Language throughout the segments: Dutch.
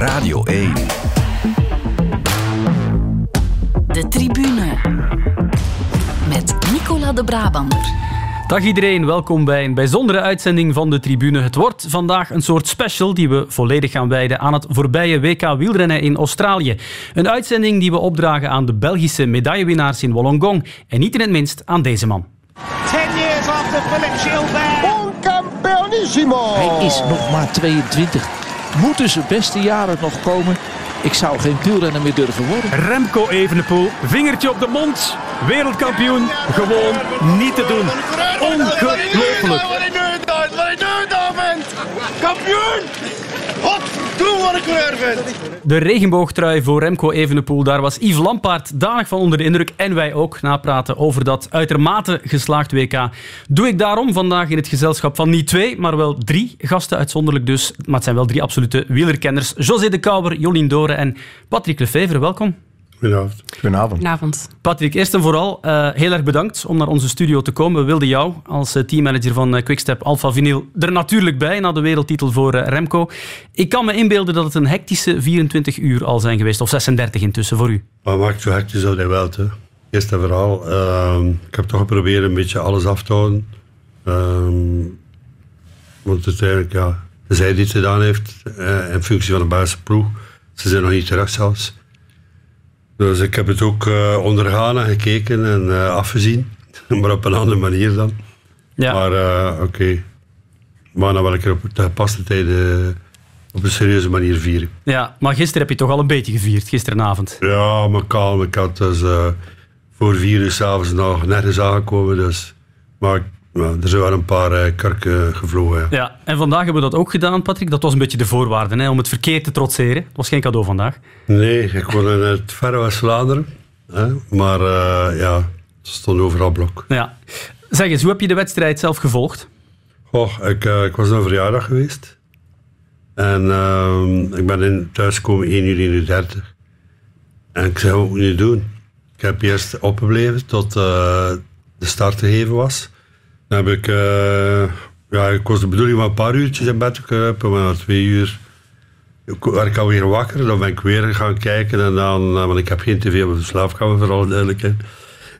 Radio 1. De tribune. Met Nicola de Brabander. Dag iedereen, welkom bij een bijzondere uitzending van de Tribune. Het wordt vandaag een soort special die we volledig gaan wijden aan het voorbije WK wielrennen in Australië. Een uitzending die we opdragen aan de Belgische medaillewinnaars in Wollongong en niet in het minst aan deze man. 10 years after Philip Gilbert. Hij is nog maar 22. Moeten zijn beste jaren nog komen? Ik zou geen wielrenner meer durven worden. Remco Evenepoel, vingertje op de mond. Wereldkampioen, gewoon niet te doen. Ongelooflijk. Wat hij nu doet, wat hij nu! Kampioen! Hop, doe wat ik kleur! De regenboogtrui voor Remco Evenepoel, daar was Yves Lampaard danig van onder de indruk. En wij ook napraten over dat uitermate geslaagd WK. Doe ik daarom vandaag in het gezelschap van niet twee, maar wel drie gasten uitzonderlijk dus. Maar het zijn wel drie absolute wielerkenners. José de Kouwer, Jolien Doren en Patrick Lefevre. Welkom. Goedenavond. Goedenavond. Goedenavond. Patrick, eerst en vooral eh, heel erg bedankt om naar onze studio te komen. We wilden jou als eh, teammanager van eh, Quickstep Alpha Vinyl er natuurlijk bij na de wereldtitel voor Remco. Ik kan me inbeelden dat het een hectische 24 uur al zijn geweest, of 36 intussen voor u. Maar maakt zo hectisch dat hij wel, hè. Eerst en vooral, ehm, ik heb toch geprobeerd een beetje alles af te houden. Ehm, want uiteindelijk, ja, zij die het gedaan heeft, in functie van de basisploeg, ze zijn nog niet terug zelfs. Dus ik heb het ook eh, ondergaan en gekeken en eh, afgezien. maar op een andere manier dan. Ja. Maar eh, oké. Maar dan wil ik er op de gepaste tijden op een serieuze manier vieren. Ja, maar gisteren heb je toch al een beetje gevierd, gisteravond. Ja, maar kalm. Ik had dus voor vier uur s'avonds nog nergens aangekomen. Dus. Maar ja, er zijn wel een paar eh, karken gevlogen. Ja. Ja, en vandaag hebben we dat ook gedaan, Patrick. Dat was een beetje de voorwaarde hè, om het verkeer te trotseren. Het was geen cadeau vandaag. Nee, ik woon in het verre West-Vlaanderen. Maar eh, ja, het stond overal blok. Ja. Zeg eens, hoe heb je de wedstrijd zelf gevolgd? Goh, ik, eh, ik was naar een verjaardag geweest. En ehm, ik ben in, thuisgekomen 1 uur 1 uur 30. En ik zei, wat moet ik nu doen? Ik heb eerst opgebleven tot eh, de start gegeven was. Dan heb ik... eh, ja, ik was de bedoeling van een paar uurtjes in bed te kruipen, maar na twee uur werd ik alweer wakker. Dan ben ik weer gaan kijken en dan... eh, want ik heb geen tv op de slaapkamer, voor alle.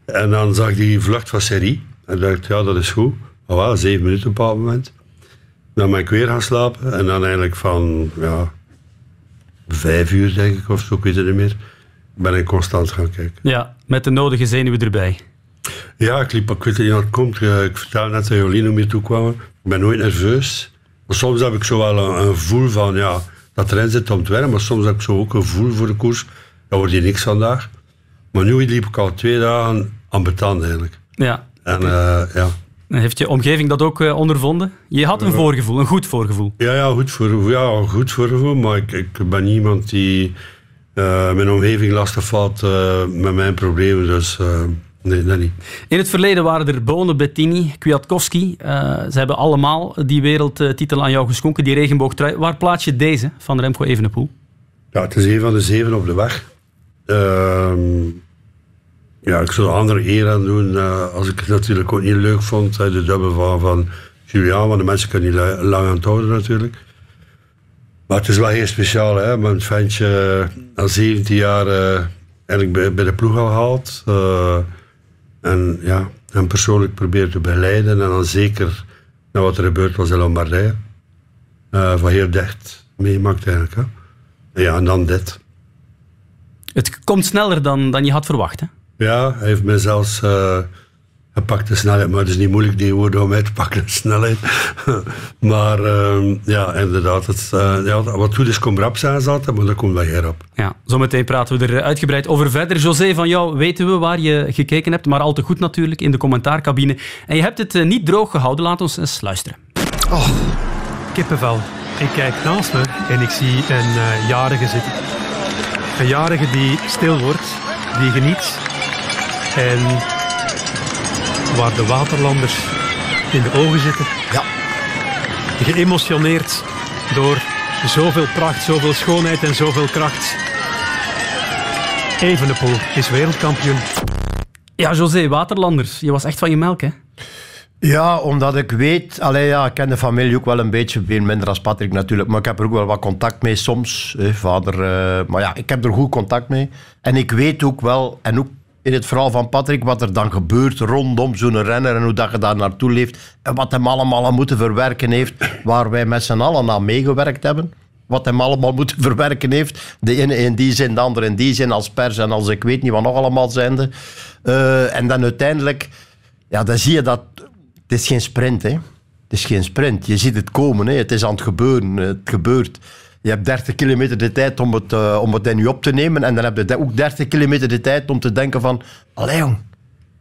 En dan zag ik die vlucht van serie. En dacht, ja, dat is goed. Maar wel, zeven minuten op een bepaald moment. Dan ben ik weer gaan slapen. En dan eigenlijk van, ja, vijf uur denk ik, of zo, ik weet het niet meer. Ben ik constant gaan kijken. Ja, met de nodige zenuwen erbij. Ja, ik liep, ik weet niet hoe het komt. Eh, Ik vertelde net dat Jolien meer toe kwamen. Ik ben nooit nerveus. Maar soms heb ik zo wel een, een gevoel van, ja, dat erin zit om te winnen. Maar soms heb ik zo ook een gevoel voor de koers. Dat wordt hier niks vandaag. Maar nu liep ik al twee dagen ambetant eigenlijk. Ja. En eh, ja. Heeft je omgeving dat ook eh, ondervonden? Je had een voorgevoel, een goed voorgevoel. Ja, ja, goed voor, ja, goed voor gevoel, maar ik, ik ben iemand die eh, mijn omgeving lastig valt eh, met mijn problemen, dus eh, nee, dat niet. In het verleden waren er Bonen, Bettini, Kwiatkowski. Eh, ze hebben allemaal die wereldtitel aan jou geschonken, die regenboogtrui. Waar plaats je deze van Remco Evenepoel? Ja, het is een van de zeven op de weg. Ehm, ja, ik zou er andere eer aan doen eh, als ik het natuurlijk ook niet leuk vond. eh, de dubbel van, van Julian, want de mensen kunnen niet la- lang aan het houden natuurlijk. Maar het is wel heel speciaal, hè. Mijn ventje al 17 jaar eigenlijk bij, bij de ploeg al gehaald. En ja, hem persoonlijk proberen te begeleiden. En dan zeker naar wat er gebeurd was in Lombardije. eh, van heel dicht meemaakt eigenlijk, hè. Ja, en dan dit. Het komt sneller dan, dan je had verwacht. Hè? Ja, hij heeft mij zelfs eh, gepakt de snelheid, maar het is niet moeilijk die woorden om mij te pakken, de snelheid. maar ehm, ja, inderdaad, het, eh, ja, wat goed is, komt rap zijn zaten, maar dat komt wel heel rap. Ja, zometeen praten we er uitgebreid over verder. José, van jou weten we waar je gekeken hebt, maar al te goed natuurlijk in de commentaarcabine. En je hebt het eh, niet droog gehouden. Laat ons eens luisteren. Kippenvel. Ik kijk naast me en ik zie een eh, jarige zitten. Een jarige die stil wordt, die geniet. En waar de waterlanders in de ogen zitten. Ja. Geëmotioneerd door zoveel pracht, zoveel schoonheid en zoveel kracht. Evenepoel is wereldkampioen. Ja, José, Waterlanders. Je was echt van je melk, hè? Ja, omdat ik weet, allee, ja, ik ken de familie ook wel een beetje, veel minder als Patrick natuurlijk, maar ik heb er ook wel wat contact mee soms. Hè, vader, eh, maar ja, ik heb er goed contact mee. En ik weet ook wel, en ook in het verhaal van Patrick, wat er dan gebeurt rondom zo'n renner en hoe dat je daar naartoe leeft en wat hem allemaal aan moeten verwerken heeft, waar wij met z'n allen aan meegewerkt hebben. Wat hem allemaal moeten verwerken heeft. De ene in die zin, de andere in die zin, als pers en als ik weet niet wat nog allemaal zijnde. Eh, en dan uiteindelijk, ja, dan zie je dat het is geen sprint, hè. Het is geen sprint. Je ziet het komen, hè. Het is aan het gebeuren. Het gebeurt. Je hebt 30 kilometer de tijd om het, uh, om het in je op te nemen. En dan heb je ook 30 kilometer de tijd om te denken van... Allee jong,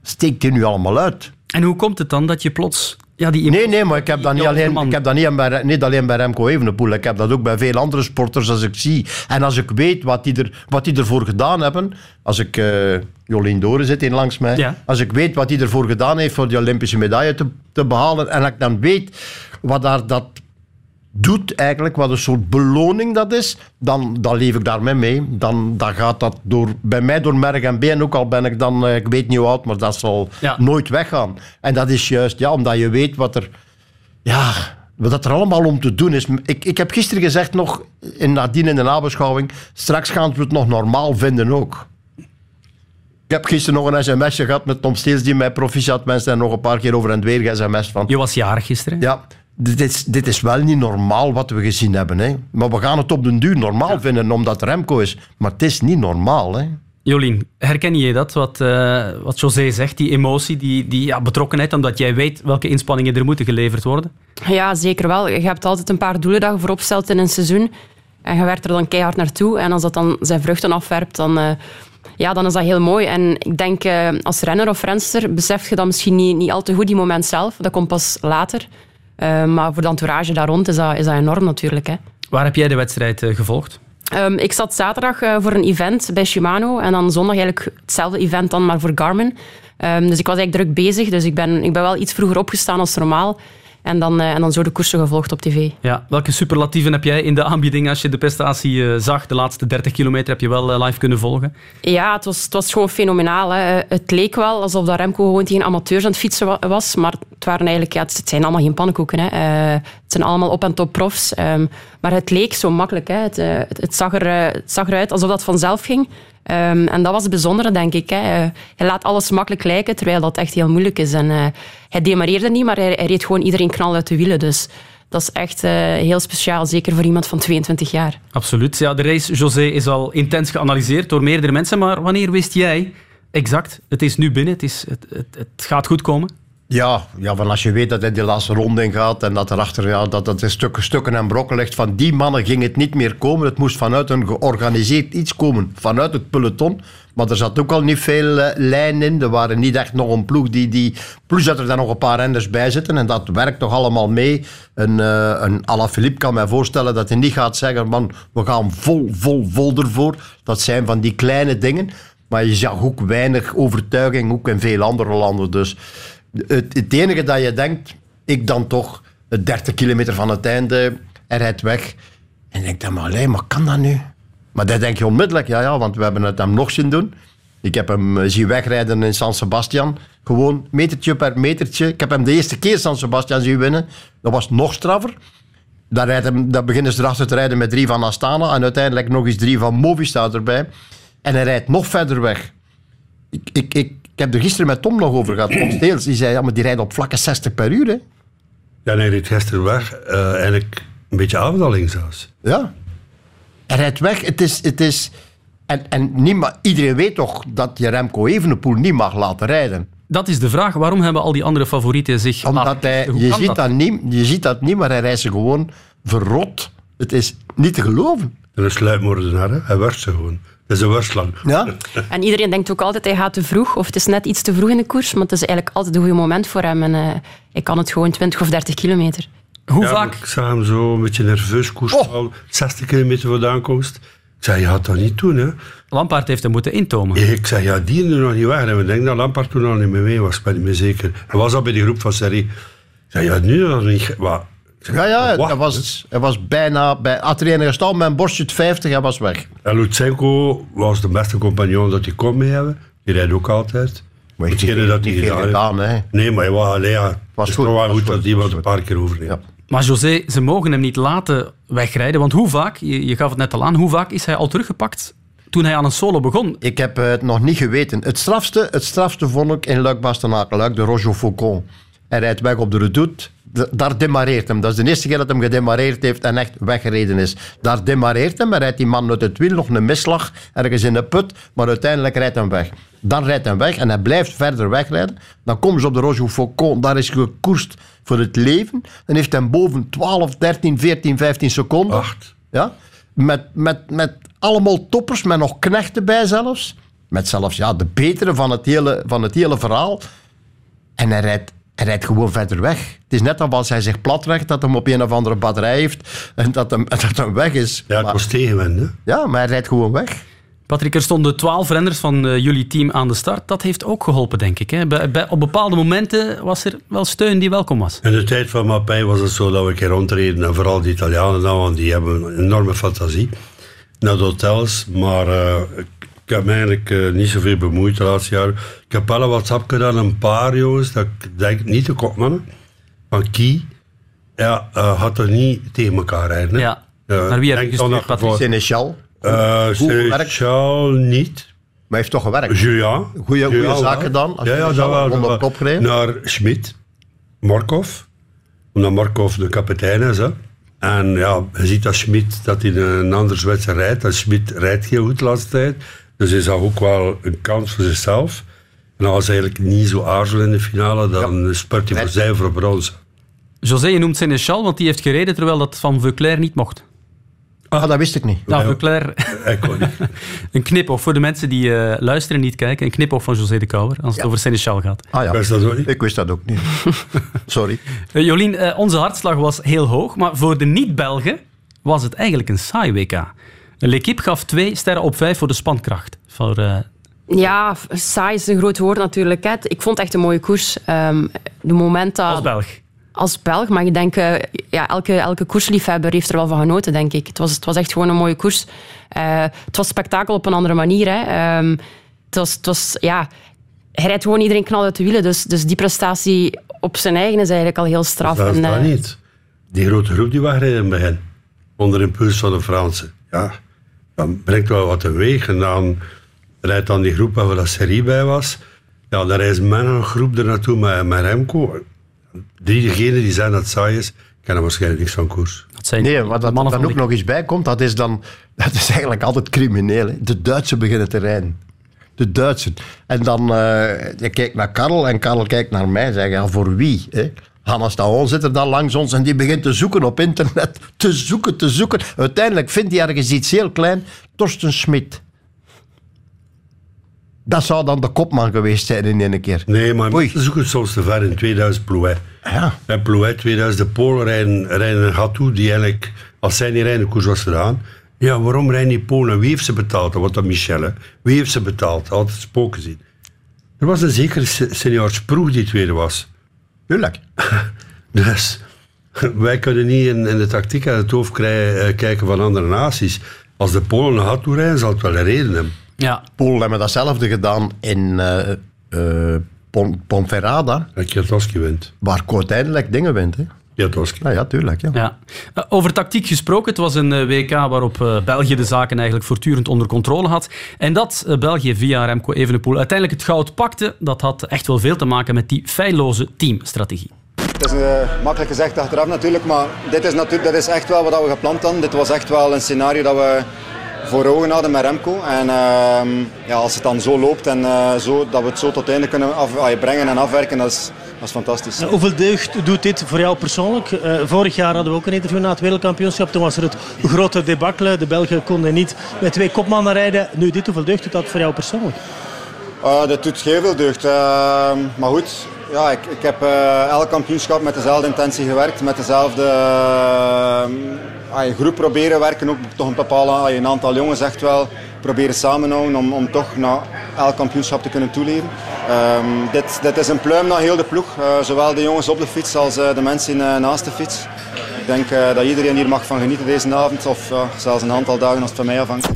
steekt die nu allemaal uit? En hoe komt het dan dat je plots ja, die nee, nee, maar ik heb dat niet alleen, ik heb dat niet, bij, niet alleen bij Remco Evenepoel. Ik heb dat ook bij veel andere sporters als ik zie. En als ik weet wat die, er, wat die ervoor gedaan hebben. Als ik... Uh, Jolien Doren zit hier langs mij. Ja. Als ik weet wat hij ervoor gedaan heeft voor die Olympische medaille te, te behalen. En als ik dan weet wat daar dat doet eigenlijk, wat een soort beloning dat is, dan, dan leef ik daarmee mee. Dan, dan gaat dat door, bij mij door merg en been, ook al ben ik dan, eh, ik weet niet hoe oud, maar dat zal Ja. nooit weggaan. En dat is juist, ja, omdat je weet wat er, ja, wat er allemaal om te doen is. Ik, ik heb gisteren gezegd nog, in, nadien in de nabeschouwing, straks gaan we het nog normaal vinden ook. Ik heb gisteren nog een sms'je gehad met Tom Steels die mij proficiat mensen en nog een paar keer over en weer sms van. Je was jarig gisteren. Ja, dit is, dit is wel niet normaal wat we gezien hebben. Hè. Maar we gaan het op den duur normaal vinden omdat Remco is. Maar het is niet normaal. Hè. Jolien, herken je dat, wat, eh, wat José zegt, die emotie, die, die ja, betrokkenheid, omdat jij weet welke inspanningen er moeten geleverd worden? Ja, zeker wel. Je hebt altijd een paar doelen dat je voorop stelt in een seizoen. En je werkt er dan keihard naartoe. En als dat dan zijn vruchten afwerpt, dan, eh, ja, dan is dat heel mooi. En ik denk, eh, als renner of renster besef je dat misschien niet, niet al te goed, die moment zelf. Dat komt pas later. Eh, maar voor de entourage daar rond is dat, is dat enorm natuurlijk. Hè. Waar heb jij de wedstrijd eh, gevolgd? Ehm, ik zat zaterdag eh, voor een event bij Shimano en dan zondag eigenlijk hetzelfde event dan, maar voor Garmin. Ehm, dus ik was eigenlijk druk bezig, dus ik ben, ik ben wel iets vroeger opgestaan als normaal. En dan, eh, en dan zo de koersen gevolgd op tv. Ja, welke superlatieven heb jij in de aanbieding als je de prestatie eh, zag? De laatste 30 kilometer heb je wel eh, live kunnen volgen. Ja, het was, het was gewoon fenomenaal. Hè. Het leek wel alsof dat Remco gewoon tegen amateurs aan het fietsen wa- was, maar het, waren eigenlijk, ja, het zijn allemaal geen pannenkoeken. Hè. Het zijn allemaal op- en top profs. Ehm, maar het leek zo makkelijk. Hè. Het, het, het zag er, het zag eruit alsof dat vanzelf ging. Ehm, en dat was het bijzondere, denk ik. Hè. Eh, hij laat alles makkelijk lijken, terwijl dat echt heel moeilijk is. En, eh, hij demareerde niet, maar hij, hij reed gewoon iedereen knal uit de wielen. Dus dat is echt eh, heel speciaal, zeker voor iemand van 22 jaar. Absoluut. Ja, de race, José, is al intens geanalyseerd door meerdere mensen. Maar wanneer wist jij exact, het is nu binnen, het, is, het, het, het gaat goed komen? Ja, ja, van als je weet dat hij die laatste ronde gaat en dat erachter ja, dat het in stukken, stukken en brokken ligt, van die mannen ging het niet meer komen. Het moest vanuit een georganiseerd iets komen, vanuit het peloton. Maar er zat ook al niet veel eh, lijn in. Er waren niet echt nog een ploeg die, die... Plus dat er dan nog een paar renders bij zitten en dat werkt toch allemaal mee. Een, uh, een Alaphilippe kan mij voorstellen dat hij niet gaat zeggen, man, we gaan vol, vol, vol ervoor. Dat zijn van die kleine dingen. Maar je zag ook weinig overtuiging, ook in veel andere landen. Dus het, enige dat je denkt, ik dan toch, het 30 kilometer van het einde, hij rijdt weg. En ik denk dan, maar alleen, maar kan dat nu? Maar dan denk je onmiddellijk, ja, ja, want we hebben het hem nog zien doen. Ik heb hem eh, zien wegrijden in San Sebastian. Gewoon metertje per metertje. Ik heb hem de eerste keer San Sebastian zien winnen. Dat was nog straffer. Dan, rijdt hem, beginnen ze erachter te rijden met drie van Astana. En uiteindelijk nog eens drie van Movistar erbij. En hij rijdt nog verder weg. Ik, ik, ik, ik heb er gisteren met Tom nog over gehad. Tom Steels, die zei, ja, maar die rijdt op vlakke 60 per uur. Hè. Ja, en hij reed gisteren weg. eh, eigenlijk een beetje afdaling zelfs. Ja. Hij rijdt weg. Het is... Het is en, en niemand, iedereen weet toch dat je Remco Evenepoel niet mag laten rijden. Dat is de vraag. Waarom hebben al die andere favorieten zich... Omdat laten hij, je, ziet dat? dat niet, je ziet dat niet, maar hij rijdt ze gewoon verrot. Het is niet te geloven. En een sluipmoordenaar, hè. hij worst ze gewoon. Dat is een worstlang. Ja? En iedereen denkt ook altijd, hij gaat te vroeg. Of het is net iets te vroeg in de koers. Maar het is eigenlijk altijd een goed moment voor hem. En eh, hij kan het gewoon 20 of 30 kilometer. Hoe Ja, vaak... Ik zag hem zo een beetje nerveus koersen. Oh. al 60 kilometer voor de aankomst. Ik zei, je gaat dat niet doen, hè. Lampaard heeft hem moeten intomen. Ik zei, ja, die er nog niet weg. En we denken dat Lampard toen al niet meer mee was, ik ben niet meer zeker. Hij was al bij die groep van Serie. Ik zei, ja, nu nog niet. Wat? Ja, ja, hij was, hij was bijna... Bij, had er een gestaan met een borstje 50, hij was weg. En Lutsenko was de beste compagnon dat hij kon mee hebben. Die rijdt ook altijd. Maar heeft Hetgene dat niet hij veel gedaan gedaan, hè. Nee, maar ja, allee, ja, het Was goed, toch wel was goed goed, dat iemand was een paar keer overneemt. Ja. Maar José, ze mogen hem niet laten wegrijden. Want hoe vaak, je, je gaf het net al aan, hoe vaak is hij al teruggepakt toen hij aan een solo begon? Ik heb het nog niet geweten. Het strafste, het strafste vond ik in Luik Bastenaken, Luik de Roger Faucon. Hij rijdt weg op de redoute. Daar demareert hem. Dat is de eerste keer dat hem gedemareerd heeft en echt weggereden is. Daar demareert hem en rijdt die man uit het wiel nog een misslag ergens in de put, maar uiteindelijk rijdt hem weg. Dan rijdt hij weg en hij blijft verder wegrijden. Dan komen ze op de Roger Faucon. Daar is gekoerst voor het leven. Dan heeft hij boven 12, 13, 14, 15 seconden. Acht. Ja? Met, met, met allemaal toppers, met nog knechten bij zelfs. Met zelfs ja, de betere van het hele, van het hele verhaal. En hij rijdt, hij rijdt gewoon verder weg. Het is net als hij zich platlegt, dat hem op een of andere batterij heeft en dat hem, dat hem weg is. Ja, het maar, was tegenwind, hè. ja, maar hij rijdt gewoon weg. Patrick, er stonden twaalf renners van eh, jullie team aan de start. Dat heeft ook geholpen, denk ik. Hè? Bij, bij- op bepaalde momenten was er wel steun die welkom was. In de tijd van Mappij was het zo dat we een keer rondreden, en vooral de Italianen dan, want die hebben een enorme fantasie, naar de hotels. Maar eh, ik, ik heb me eigenlijk eh, niet zoveel bemoeid de laatste jaren. Ik heb wel een WhatsApp gedaan, een paar jongens, dat ik denk niet de kopmannen, van Kie, ja, eh, had er niet tegen elkaar rijden. hè. Ja. Eh, Naar wie heb je dan gestuurd, Patrick? Seneschal, Eh. Seneschal niet. maar hij heeft toch gewerkt. Julian zaak wel. gedaan, als Ja, ja, dat wel. dat kop. Naar Schmid, Markov. Omdat Markov de kapitein is. Hè. En ja, je ziet dat Schmid dat hij een andere Zwitser rijdt. En Schmid rijdt heel goed de laatste tijd. Dus hij zag ook wel een kans voor zichzelf. En als hij eigenlijk niet zo aarzelt in de finale, dan spurt hij voor zij voor brons. José, je noemt Seneschal, want die heeft gereden terwijl dat van Veuclair niet mocht. Ah, dat wist ik niet. Nou, Ja. Veuclair, Ik kon niet. een knipoog voor de mensen die eh, luisteren en niet kijken. Een knipoog van José de Kouwer, als het Ja. over Seneschal gaat. Ah ja, Wist dat ook niet? ik wist dat ook niet. Sorry. Eh, Jolien, eh, onze hartslag was heel hoog, maar voor de niet-Belgen was het eigenlijk een saai WK. L'Equipe gaf twee sterren op vijf voor de spankracht. Voor, eh, Ja, saai is een groot woord natuurlijk. Hè. Ik vond het echt een mooie koers. Ehm, de moment dat... als Belg. als Belg, maar ik denk, eh, ja, elke, elke koersliefhebber heeft er wel van genoten, denk ik. Het was, het was echt gewoon een mooie koers. Eh, het was spektakel op een andere manier. Hè. Ehm, het was, het was, ja, hij rijdt gewoon iedereen knal uit de wielen. Dus, dus die prestatie op zijn eigen is eigenlijk al heel straf. Dat is En, niet. Die grote groep die in het begin. Onder impuls van de Fransen. Ja, dan brengt wel wat teweeg. En dan rijdt dan die groep waar dat serie bij was. Ja, dan reist men een groep er naartoe met, met Remco. Diegenen die zijn dat saai is, kennen waarschijnlijk niks van koers. Dat zijn Nee, dat mannen dan ook nog eens bij komt, dat is dan dat is eigenlijk altijd crimineel. Hè. De Duitsers beginnen te rijden. De Duitsers. En dan eh je kijkt naar Karel en Karel kijkt naar mij en zegt, ja, voor wie? Hè? Hannes Taon zit er dan langs ons en die begint te zoeken op internet. Te zoeken, te zoeken. Uiteindelijk vindt hij ergens iets heel klein. Torsten Smit. Dat zou dan de kopman geweest zijn in één keer. Nee, maar Oei. mensen zoeken soms te ver in 2000 Plouet. Ja. En Plouet 2000, de Polen rijden, rijden een gat toe die eigenlijk, als zij niet rijden, de koers was gedaan. Ja, waarom rijden die Polen? Wie heeft ze betaald? Dat was dat Michel, hè? Wie heeft ze betaald? Altijd spoken zien. Er was een zekere se- senior Sproeg die tweede was. Tuurlijk. Dus wij kunnen niet in, in de tactiek aan het hoofd krijgen, eh, kijken van andere naties. Als de Polen een gat toe rijden, zal het wel een reden hebben. Ja, Polen hebben datzelfde gedaan in eh eh, Pon- Ponferrada, Dat Kwiatkowski wint. waar uiteindelijk dingen wint. Hè. Nou ja, tuurlijk. Ja. Ja. Eh, Over tactiek gesproken, het was een eh, WK waarop eh, België de zaken eigenlijk voortdurend onder controle had. En dat België via Remco Evenepoel uiteindelijk het goud pakte, dat had echt wel veel te maken met die feilloze teamstrategie. Het is makkelijk gezegd achteraf natuurlijk, maar dit is, natuurlijk, dit is echt wel wat we gepland hadden. Dit was echt wel een scenario dat we voor ogen hadden met Remco. En ehm, ja, als het dan zo loopt en eh, zo, dat we het zo tot het einde kunnen af, brengen en afwerken, dat is, dat is fantastisch. Hoeveel deugd doet dit voor jou persoonlijk? Eh, vorig jaar hadden we ook een interview na het wereldkampioenschap. Toen was er het grote debacle. De Belgen konden niet met twee kopmannen rijden. Nu dit, hoeveel deugd doet dat voor jou persoonlijk? Uh, dat doet heel veel deugd. Uh, maar goed, ja, ik, ik heb elk kampioenschap met dezelfde intentie gewerkt. Met dezelfde groep proberen werken. Ook toch een bepaalde een aantal jongens echt wel proberen samenhouden om, om toch naar elk kampioenschap te kunnen toeleren. Um, dit, dit is een pluim naar heel de ploeg. Uh, zowel de jongens op de fiets als uh, de mensen in, uh, naast de fiets. Ik denk uh, dat iedereen hier mag van genieten deze avond. Of uh, zelfs een aantal dagen als het van mij afhangt.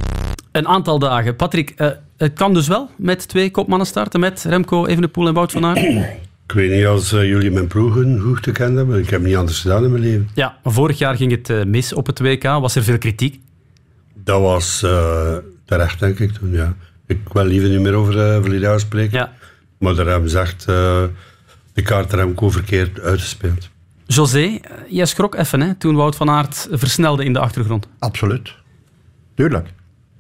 Een aantal dagen. Patrick, uh, Het kan dus wel met twee kopmannen starten, met Remco Evenepoel en Wout van Aert. Ik weet niet als eh, jullie mijn ploegen goed te kennen hebben. Ik heb niet anders gedaan in mijn leven. Ja, maar vorig jaar ging het eh, mis op het WK. Was er veel kritiek? Dat was eh, terecht, denk ik toen, ja. Ik wil liever niet meer over uh, verleden jaar spreken. Ja. Maar daar hebben ze echt eh, de kaart Remco verkeerd uitgespeeld. José, eh, jij schrok even hè, toen Wout van Aert versnelde in de achtergrond. Absoluut. Tuurlijk.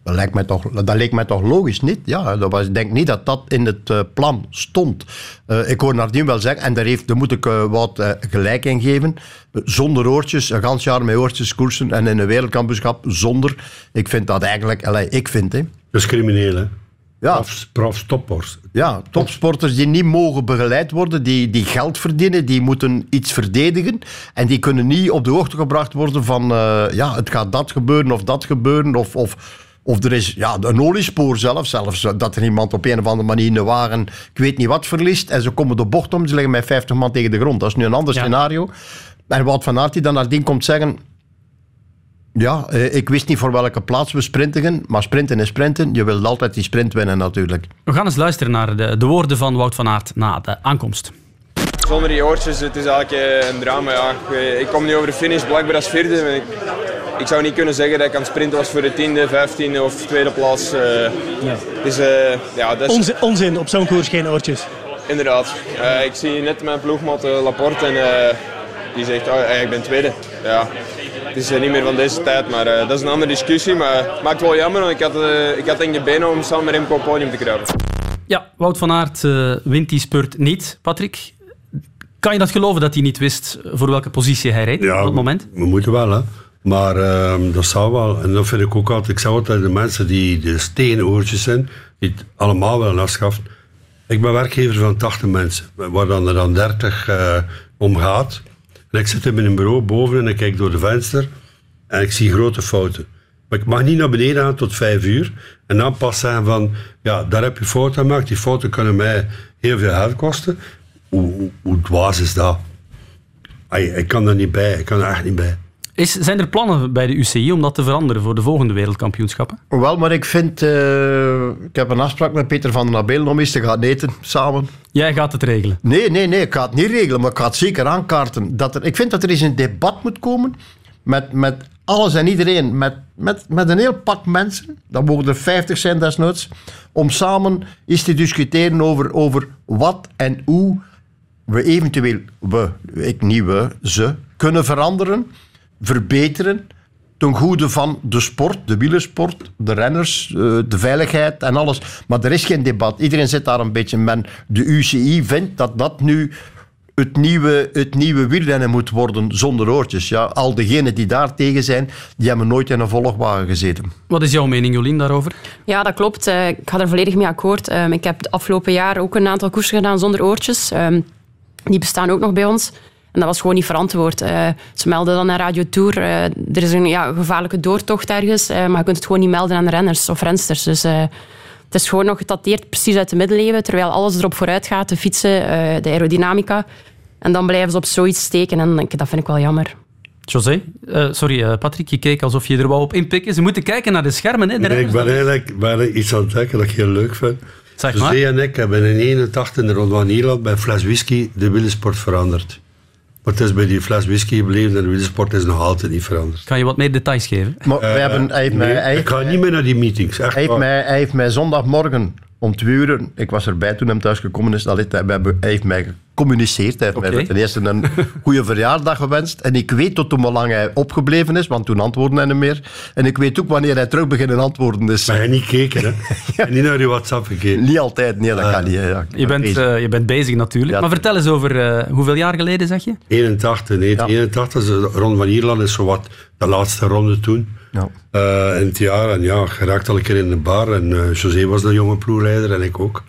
Dat, lijkt mij toch, dat leek mij toch logisch niet. Ja, dat was, ik denk niet dat dat in het eh, plan stond. Eh, ik hoor Nardien wel zeggen, en daar, heeft, daar moet ik eh, wat gelijk in geven. Zonder oortjes, een gans jaar met oortjes koersen en in een wereldkampioenschap zonder. Ik vind dat eigenlijk, allee, ik vind hè. Dat is crimineel, hè? Ja. Prof, prof toppers. Ja, topsporters die niet mogen begeleid worden, die, die geld verdienen, die moeten iets verdedigen. En die kunnen niet op de hoogte gebracht worden van, ja, het gaat dat gebeuren of dat gebeuren. Of, of, of er is ja, een oliespoor zelf, zelfs eh, dat er iemand op een of andere manier in de wagen, ik weet niet wat, verliest. En ze komen de bocht om, ze liggen met 50 man tegen de grond. Dat is nu een ander Ja. scenario. En Wout van Aert die dan nadien komt zeggen, ja, eh, ik wist niet voor welke plaats we sprinten, maar sprinten is sprinten. Je wilt altijd die sprint winnen natuurlijk. We gaan eens luisteren naar de, de woorden van Wout van Aert na de aankomst. Zonder die oortjes, het is eigenlijk eh, een drama. Ja. Ik- Ik kom nu over de finish blijkbaar als vierde. Ik, ik zou niet kunnen zeggen dat ik aan het sprinten was voor de tiende, vijftiende of tweede plaats. eh. Dus eh, ja, dat is Onzin, onzin, op zo'n koers geen oortjes. inderdaad. Eh, ik zie net mijn ploegmaat eh, Laporte en eh, die zegt, oh, ik ben tweede. Ja, het is niet meer van deze tijd, maar eh, dat is een andere discussie. Maar het maakt wel jammer, want ik had, eh, ik had denk de benen om samen met Remco op podium te kruipen. Ja, Wout van Aert wint die spurt niet. Patrick, kan je dat geloven dat hij niet wist voor welke positie hij reed op dat moment? We moeten wel, hè. Maar ehm, dat zou wel. En dat vind ik ook altijd. Ik zeg altijd de mensen die de steenoortjes zijn, die het allemaal willen afschaffen. Ik ben werkgever van 80 mensen, waar dan er dan 30 eh, om gaat. En ik zit in mijn bureau boven en ik kijk door de venster en ik zie grote fouten. Maar ik mag niet naar beneden gaan tot 5 uur en dan pas zeggen van, ja, daar heb je fouten gemaakt. Die fouten kunnen mij heel veel geld kosten. Hoe, hoe, dwaas is dat? Ik kan er niet bij, ik kan er echt niet bij. Is, zijn er plannen bij de UCI om dat te veranderen voor de volgende wereldkampioenschappen? Wel, maar ik vind... eh, ik heb een afspraak met Peter van den Abelen om eens te gaan eten samen. Jij gaat het regelen. Nee, nee, nee. Ik ga het niet regelen, maar ik ga het zeker aankaarten. Dat er, ik vind dat er eens een debat moet komen met, met alles en iedereen. Met, met, met een heel pak mensen. Dat mogen er 50 zijn desnoods. Om samen eens te discussiëren over, over wat en hoe we eventueel, we, ik niet we, ze, kunnen veranderen, verbeteren ten goede van de sport, de wielersport, de renners, eh, de veiligheid en alles. Maar er is geen debat. Iedereen zit daar een beetje. Men, de UCI vindt dat dat nu het nieuwe, het nieuwe wielrennen moet worden zonder oortjes. Ja, al degenen die daar tegen zijn, die hebben nooit in een volgwagen gezeten. Wat is jouw mening, Jolien, daarover? Ja, dat klopt. Eh, Ik ga er volledig mee akkoord. Ehm, Ik heb de afgelopen jaar ook een aantal koersen gedaan zonder oortjes. Ehm, Die bestaan ook nog bij ons. En dat was gewoon niet verantwoord. Eh, ze melden dan naar Radio Tour. eh, er is een ja, gevaarlijke doortocht ergens, eh, maar je kunt het gewoon niet melden aan de renners of rensters. Dus eh, het is gewoon nog gedateerd precies uit de middeleeuwen, terwijl alles erop vooruit gaat. De fietsen, eh, de aerodynamica. En dan blijven ze op zoiets steken en ik- dat vind ik wel jammer. José, eh, sorry eh, Patrick, je keek alsof je er wou op inpikken. Ze moeten kijken naar de schermen. Hè, de Nee, ik ben eigenlijk ben iets aan het denken dat ik heel leuk vind. Zeg maar. José en ik hebben in 81 in de Ronde van Nederland bij een fles whisky de wielersport veranderd. Maar het is bij die fles whisky gebleven en de wielersport is nog altijd niet veranderd. Kan je wat meer details geven? Maar wij hebben, hij heeft mij, Nee, ik ga niet meer naar die meetings. Echt Hij heeft, mij, hij heeft mij zondagmorgen om twee uur, ik was erbij toen hij thuis gekomen is, dat hij, hij heeft mij gecommuniceerd. Hij heeft Oké. mij ten eerste een goede verjaardag gewenst. En ik weet tot hoe lang hij opgebleven is, want toen antwoordde hij niet meer. En ik weet ook wanneer hij terug beginnen antwoorden is. Maar hij niet gekeken, hè? En niet naar je WhatsApp gekeken. Niet altijd, nee, dat kan niet. Ja. Je bent, eh, je bent bezig natuurlijk. Ja. Maar vertel eens over eh, hoeveel jaar geleden, zeg je? 81, nee, 81 is de Ronde van Ierland is zo wat de laatste ronde toen. Ja. Eh, in het jaar. En ja, geraakt al een keer in de bar. En eh, José was de jonge ploegleider en ik ook.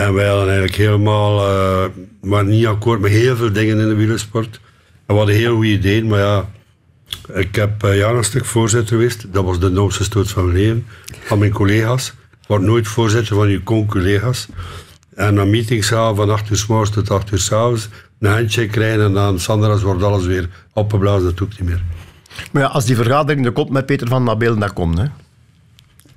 En wij hadden eigenlijk helemaal, eh maar niet akkoord met heel veel dingen in de wielersport. En we hadden heel goede ideeën, maar ja, ik heb eh jaren een stuk voorzitter geweest. Dat was de noodste stoot van mijn leven, van mijn collega's. Word nooit voorzitter van je con-collega's. En naar meetings gaan van 8 uur s tot 8 uur s avonds. Een handje krijgen en dan Sandras wordt alles weer opgeblazen. Dat doe ik niet meer. Maar ja, als die vergadering er komt met Peter van Nabelen, dat komt. Hè.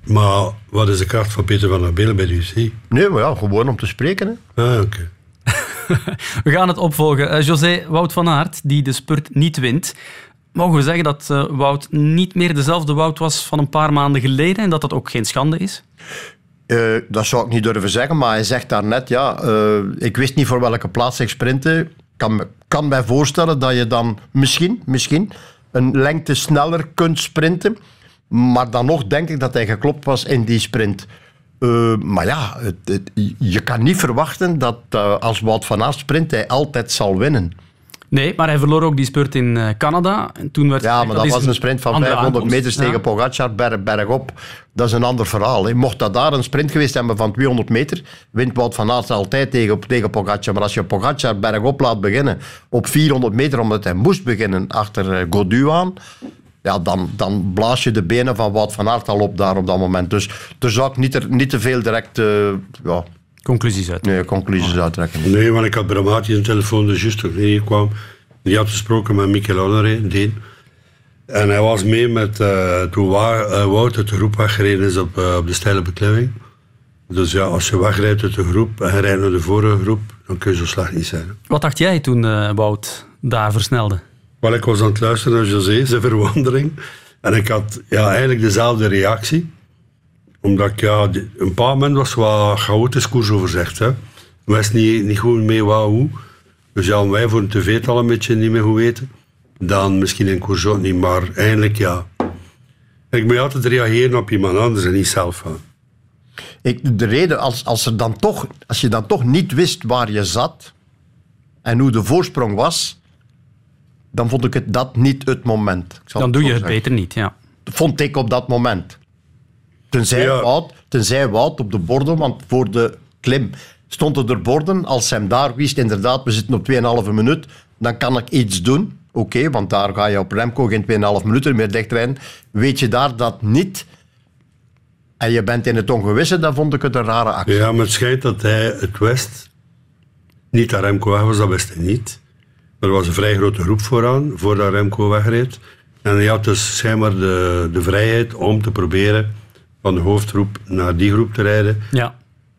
Maar wat is de kracht van Peter van der Belen bij de UC? Nee, maar ja, gewoon om te spreken. Hè. Ah, oké. We gaan het opvolgen. Eh, José Wout van Aert, die de spurt niet wint. Mogen we zeggen dat eh, Wout niet meer dezelfde Wout was van een paar maanden geleden en dat dat ook geen schande is? Eh, dat zou ik niet durven zeggen, maar hij zegt daarnet, ja, eh, ik wist niet voor welke plaats ik sprintte. Kan, me- kan mij voorstellen dat je dan misschien, misschien een lengte sneller kunt sprinten. Maar dan nog denk ik dat hij geklopt was in die sprint. Eh, maar ja, het, het- je kan niet verwachten dat eh, als Wout van Aert sprint, hij altijd zal winnen. Nee, maar hij verloor ook die spurt in eh, Canada. En toen werd Ja, maar dat was een sprint van andere 500 aankomst. meters tegen Ja. Pogacar, berg, bergop. Dat is een ander verhaal. Hè. Mocht dat daar een sprint geweest hebben van 200 meter, wint Wout van Aert altijd tegen, tegen Pogacar. Maar als je Pogacar bergop laat beginnen op 400 meter, omdat hij moest beginnen achter Godu aan, ja, dan, dan blaas je de benen van Wout van Aert al op daar op dat moment. Dus daar zou ik niet, er, niet te veel direct eh, ja, conclusies uit. Nee, conclusies uittrekken. Nee, want ik had Bramati een telefoon, dus juist toen ik hier kwam. Die had gesproken met Mikel Honoré, een Deen. En hij was mee met, eh, toen eh, Wout uit de groep weggereden is op, op de steile beklimming. Dus ja, als je wegrijdt uit de groep en je rijdt naar de vorige groep, dan kun je zo slecht niet zijn. Wat dacht jij toen eh, Wout daar versnelde? Wel, ik was aan het luisteren naar José, zijn verwondering. En ik had ja, eigenlijk dezelfde reactie. Omdat ik, ja, een paar moment was wat chaotisch koersoverzicht. Hè. Ik wist niet, niet goed mee wat, hoe. Dus ja, wij voor een tv al een beetje niet meer goed weten. Dan misschien in koers ook niet, maar eigenlijk ja. Ik moet altijd reageren op iemand anders en niet zelf. Hè. Ik, de reden, als, als, er dan toch, als je dan toch niet wist waar je zat en hoe de voorsprong was, dan vond ik het dat niet het moment. Ik zal Dan doe je het zeggen. beter niet, ja. Vond ik op dat moment. Tenzij, Ja. Wout, tenzij Wout op de borden, want voor de klim stonden er borden. Als hij hem daar wist, inderdaad, we zitten op 2,5 minuut, dan kan ik iets doen. Oké, want daar ga je op Remco geen 2,5 minuten meer dichtrijden. Weet je daar dat niet en je bent in het ongewisse, dan vond ik het een rare actie. Ja, maar het schijnt dat hij het wist. Niet dat Remco weg was, dat wist hij niet. Er was een vrij grote groep vooraan, voordat Remco wegreed. En hij had dus schijnbaar de, de vrijheid om te proberen van de hoofdgroep naar die groep te rijden. Ja.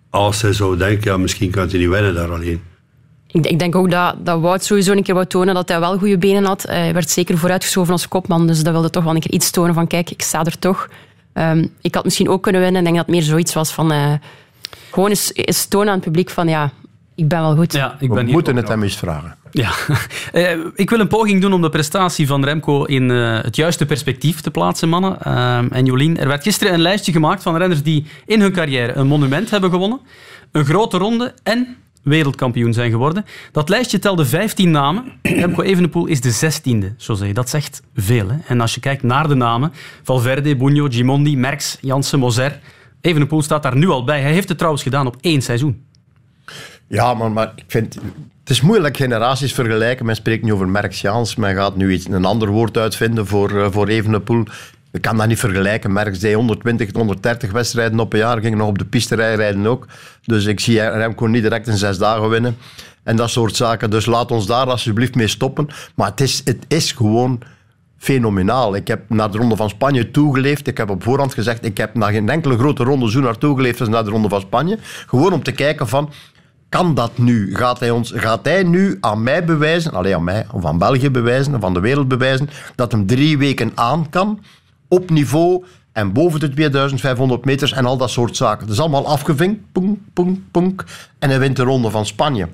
Als hij zou denken, ja, misschien kan hij niet winnen daar alleen. Ik, ik denk ook dat, dat Wout sowieso een keer wou tonen dat hij wel goede benen had. Hij werd zeker vooruitgeschoven als kopman, dus dat wilde toch wel een keer iets tonen van kijk, ik sta er toch. Ehm, ik had misschien ook kunnen winnen. Ik denk dat het meer zoiets was van eh, gewoon eens, eens tonen aan het publiek van ja, ik ben wel goed. Ja, ik We ben moeten het hem eens vragen. Ja, Eh, ik wil een poging doen om de prestatie van Remco in eh, het juiste perspectief te plaatsen, mannen. Ehm, en Jolien, er werd gisteren een lijstje gemaakt van renners die in hun carrière een monument hebben gewonnen, een grote ronde en wereldkampioen zijn geworden. Dat lijstje telde 15 namen. Remco Evenepoel is de 16e, José. Dat zegt veel. Hè? En als je kijkt naar de namen, Valverde, Bugno, Gimondi, Merckx, Jansen, Moser, Evenepoel staat daar nu al bij. Hij heeft het trouwens gedaan op één seizoen. Ja, maar, maar ik vind... Het is moeilijk generaties vergelijken. Men spreekt nu over Merckx Jans. Men gaat nu iets, een ander woord uitvinden voor, eh, voor Evenepoel. Je kan dat niet vergelijken. Merckx deed 120, 130 wedstrijden op een jaar. Ging nog op de piste rijden ook. Dus ik zie Remco niet direct in zes dagen winnen. En dat soort zaken. Dus laat ons daar alsjeblieft mee stoppen. Maar het is, het is gewoon fenomenaal. Ik heb naar de Ronde van Spanje toegeleefd. Ik heb op voorhand gezegd, ik heb naar geen enkele grote ronde zo naartoe geleefd als naar de Ronde van Spanje. Gewoon om te kijken van, kan dat nu? Gaat hij, ons, gaat hij nu aan mij bewijzen, alleen aan mij, of aan België bewijzen, of aan de wereld bewijzen, dat hem drie weken aan kan, op niveau en boven de 2500 meters en al dat soort zaken. Dat is allemaal afgevinkt, poeng, poeng, poeng, en hij wint de Ronde van Spanje.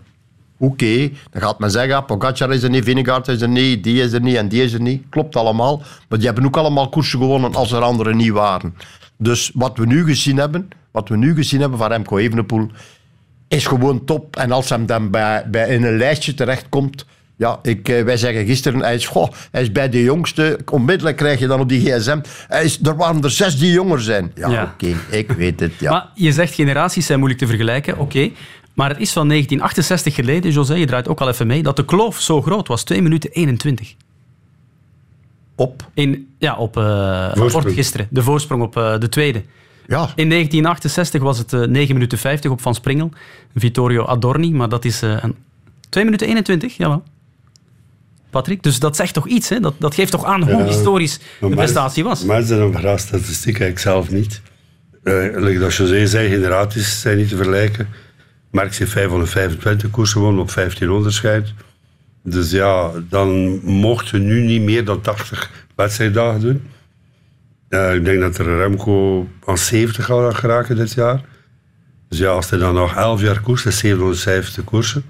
Oké, dan gaat men zeggen, Pogacar is er niet, Vingegaard is er niet, die is er niet en die is er niet. Klopt allemaal. Maar die hebben ook allemaal koersen gewonnen als er anderen niet waren. Dus wat we nu gezien hebben, wat we nu gezien hebben van Remco Evenepoel, is gewoon top. En als hem dan bij, bij in een lijstje terechtkomt, ja, ik, eh, wij zeggen gisteren, hij is, goh, hij is bij de jongste. Onmiddellijk krijg je dan op die gsm, hij is, er waren er zes die jonger zijn. Ja, Ja. oké, ik weet het. Ja. Maar je zegt generaties zijn moeilijk te vergelijken, oké. Maar het is van 1968 geleden, José, je draait ook al even mee, dat de kloof zo groot was. 2 minuten 21. Op? In, ja, op eh Voorsprong. rapport gisteren. De voorsprong op eh, de tweede. Ja. In 1968 was het eh 9 minuten 50 op Van Springel. Vittorio Adorni, maar dat is eh, een 2 minuten 21, jawel. Patrick, dus dat zegt toch iets, hè? Dat, dat geeft toch aan hoe Ja. historisch Maar de prestatie was. Mensen hebben een verhaal statistiek, ik zelf niet. uh, dat José zei, generaties zijn niet te vergelijken. Marx heeft 525 koersen gewonnen op 15 onderscheid. Dus ja, dan mochten nu niet meer dan 80 wedstrijddagen doen. Uh, ik denk dat er Remco aan 70 gaat geraken dit jaar. Dus ja, als hij dan nog 11 jaar koerst, is 750 koersen.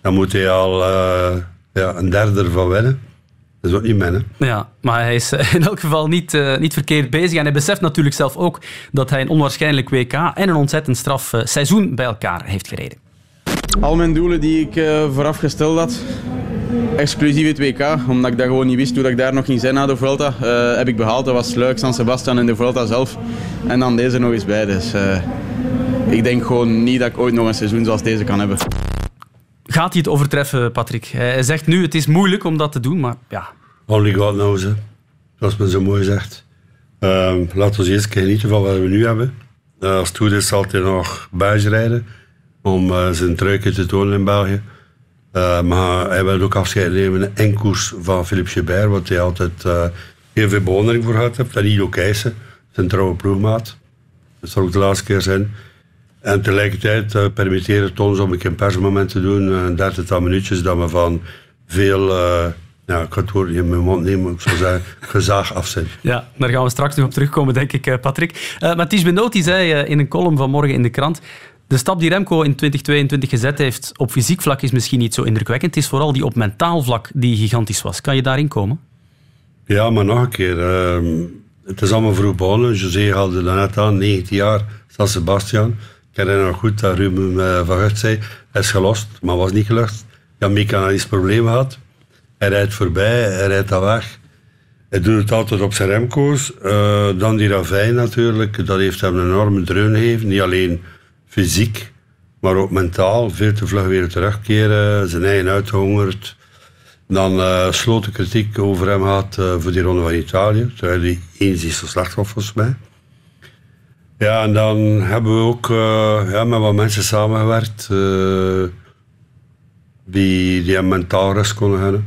Dan moet hij al uh, ja, een derde ervan winnen. Dat is ook niet men, Ja, maar hij is in elk geval niet, uh, niet verkeerd bezig. En hij beseft natuurlijk zelf ook dat hij een onwaarschijnlijk WK en een ontzettend straf uh, seizoen bij elkaar heeft gereden. Al mijn doelen die ik uh, vooraf gesteld had, exclusief het WK, omdat ik dat gewoon niet wist hoe ik daar nog ging zijn na de Vuelta, heb ik behaald. Dat was Luik, San Sebastian en de Vuelta zelf. En dan deze nog eens bij. Dus ik denk gewoon niet dat ik ooit nog een seizoen zoals deze kan hebben. Gaat hij het overtreffen, Patrick? Hij zegt nu, het is moeilijk om dat te doen, maar ja. Only God knows, hè. zoals men zo mooi zegt. Uh, laten we eerst genieten van wat we nu hebben. Uh, als het goed is, zal hij nog buis rijden om uh, zijn truikje te tonen in België. Uh, maar hij wil ook afscheid nemen in koers van Philippe Gilbert, wat hij altijd heel veel bewondering voor heeft. En Ido Keijsen, zijn trouwe ploegmaat. Dat zal ook de laatste keer zijn. En tegelijkertijd uh, het ons om een persmoment te doen, een dertigtal minuutjes, dat we van veel, ja, ik ga het woord in mijn mond nemen, ik zou zeggen, gezag af. Ja, daar gaan we straks nog op terugkomen, denk ik, Patrick. Uh, Mathies Benoot die zei in een column van morgen in de krant, de stap die Remco in 2022 gezet heeft op fysiek vlak is misschien niet zo indrukwekkend. Het is vooral die op mentaal vlak die gigantisch was. Kan je daarin komen? Ja, maar nog een keer. het is allemaal vroeg begonnen. José haalde net aan, 19 jaar, San Sebastian. Ik herinner nog goed dat Ruben uh, van Gucht zei, hij is gelost, maar was niet gelukt. Ja, mechanisch probleem gehad. Hij rijdt voorbij, hij rijdt dat weg. Hij doet het altijd op zijn remco's. Uh, dan die ravijn natuurlijk, dat heeft hem een enorme dreun gegeven. Niet alleen fysiek, maar ook mentaal. Veel te vlug weer terugkeren, zijn eigen uitgehongerd. Dan uh, sloten kritiek over hem gehad uh, voor die ronde van Italië. Terwijl hij eens niet zo slecht was volgens mij. Ja, en dan hebben we ook uh, ja, met wat mensen samengewerkt die, die een mentaal rust konden hebben.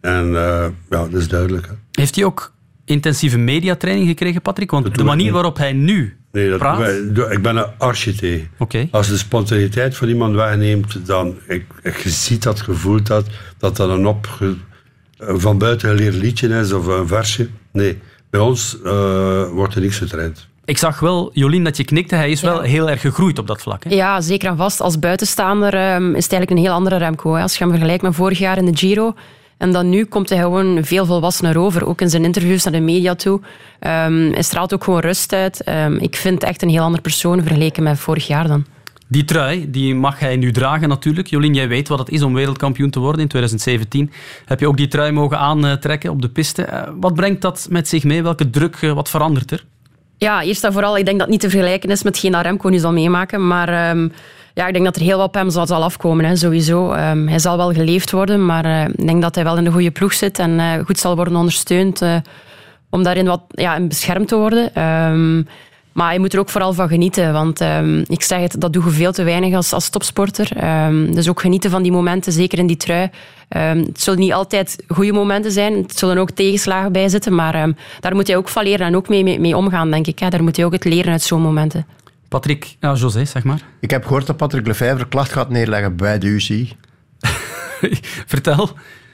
En ja, dat is duidelijk. Hè. Heeft hij ook intensieve mediatraining gekregen, Patrick? Want de manier waarop hij nu Nee, dat praat... ik, ik ben een architect. Oké. Als de spontaniteit van iemand wegneemt, dan ik, ik, je ziet dat, gevoelt dat, dat dat een op, van buiten geleerd liedje is of een versje. Nee, bij ons uh, wordt er niks getraind. Ik zag wel, Jolien, dat je knikte. Hij is wel heel erg gegroeid op dat vlak. Hè? Ja, zeker en vast. Als buitenstaander um, is het eigenlijk een heel andere Remco. Hè. Als je hem vergelijkt met vorig jaar in de Giro... En dan nu komt hij gewoon veel volwassener over. Ook in zijn interviews naar de media toe. Um, hij straalt ook gewoon rust uit. Um, ik vind echt een heel andere persoon vergeleken met vorig jaar dan. Die trui die mag hij nu dragen natuurlijk. Jolien, jij weet wat het is om wereldkampioen te worden in 2017. Heb je ook die trui mogen aantrekken op de piste. Uh, wat brengt dat met zich mee? Welke druk, uh, wat verandert er? Ja, eerst en vooral, ik denk dat het niet te vergelijken is met hetgeen dat Remco nu zal meemaken. Maar um, ja, ik denk dat er heel wat op hem zal, afkomen, hè, sowieso. Um, hij zal wel geleefd worden, maar uh, ik denk dat hij wel in de goede ploeg zit en uh, goed zal worden ondersteund uh, om daarin wat ja, beschermd te worden. Um, maar je moet er ook vooral van genieten, want um, ik zeg het, dat doe je veel te weinig als, als topsporter. dus ook genieten van die momenten, zeker in die trui. het zullen niet altijd goede momenten zijn, het zullen ook tegenslagen bij zitten, maar daar moet je ook van leren en ook mee, mee, mee omgaan, denk ik. Hè. Daar moet je ook het leren uit zo'n momenten. Patrick, ja, José, zeg maar. Ik heb gehoord dat Patrick Lefevre klacht gaat neerleggen bij de UCI. Vertel.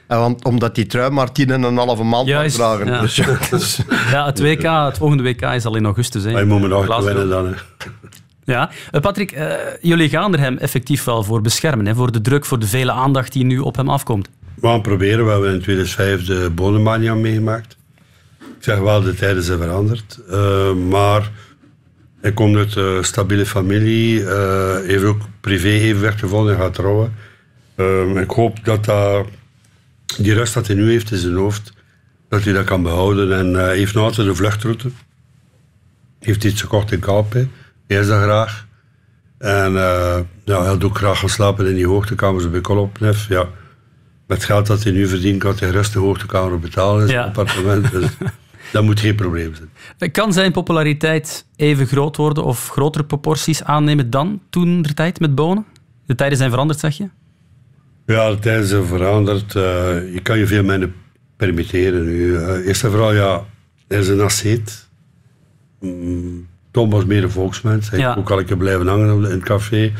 Ja, want, omdat die trui maar tien en een halve maand Juist, mag dragen. Ja. Dus, ja, dus. ja, het WK, het volgende WK is al in augustus. Hè. Maar je moet me nog winnen dan. Hè. Ja, uh, Patrick, uh, jullie gaan er hem effectief wel voor beschermen. Hè, voor de druk, voor de vele aandacht die nu op hem afkomt. We gaan proberen. We hebben in 2005 de Bonenmania meegemaakt. Ik zeg wel, de tijden zijn veranderd. Uh, maar hij komt uit een stabiele familie. Uh, heeft ook privé evenwicht gevonden en gaat trouwen. Uh, ik hoop dat dat, die rust dat hij nu heeft in zijn hoofd, dat hij dat kan behouden. En hij heeft nog altijd een vluchtroute. Heeft iets gekocht in Kalpe. Hij is dat graag. En uh, ja, hij wil ook graag gaan slapen in die hoogtekamers bij Kolopnef. Ja. Met het geld dat hij nu verdient, kan hij rust de hoogtekamer betalen in zijn Ja. appartement. Dus dat moet geen probleem zijn. Kan zijn populariteit even groot worden of grotere proporties aannemen dan toen de tijd met Bonen? De tijden zijn veranderd, zeg je? Ja, de tijden zijn veranderd. Uh, je kan je veel minder permitteren nu. Uh, eerst en vooral, ja, er is een asceet. Mm, Tom was meer een volksmens. Hij Ja. ook al een keer blijven hangen in het café.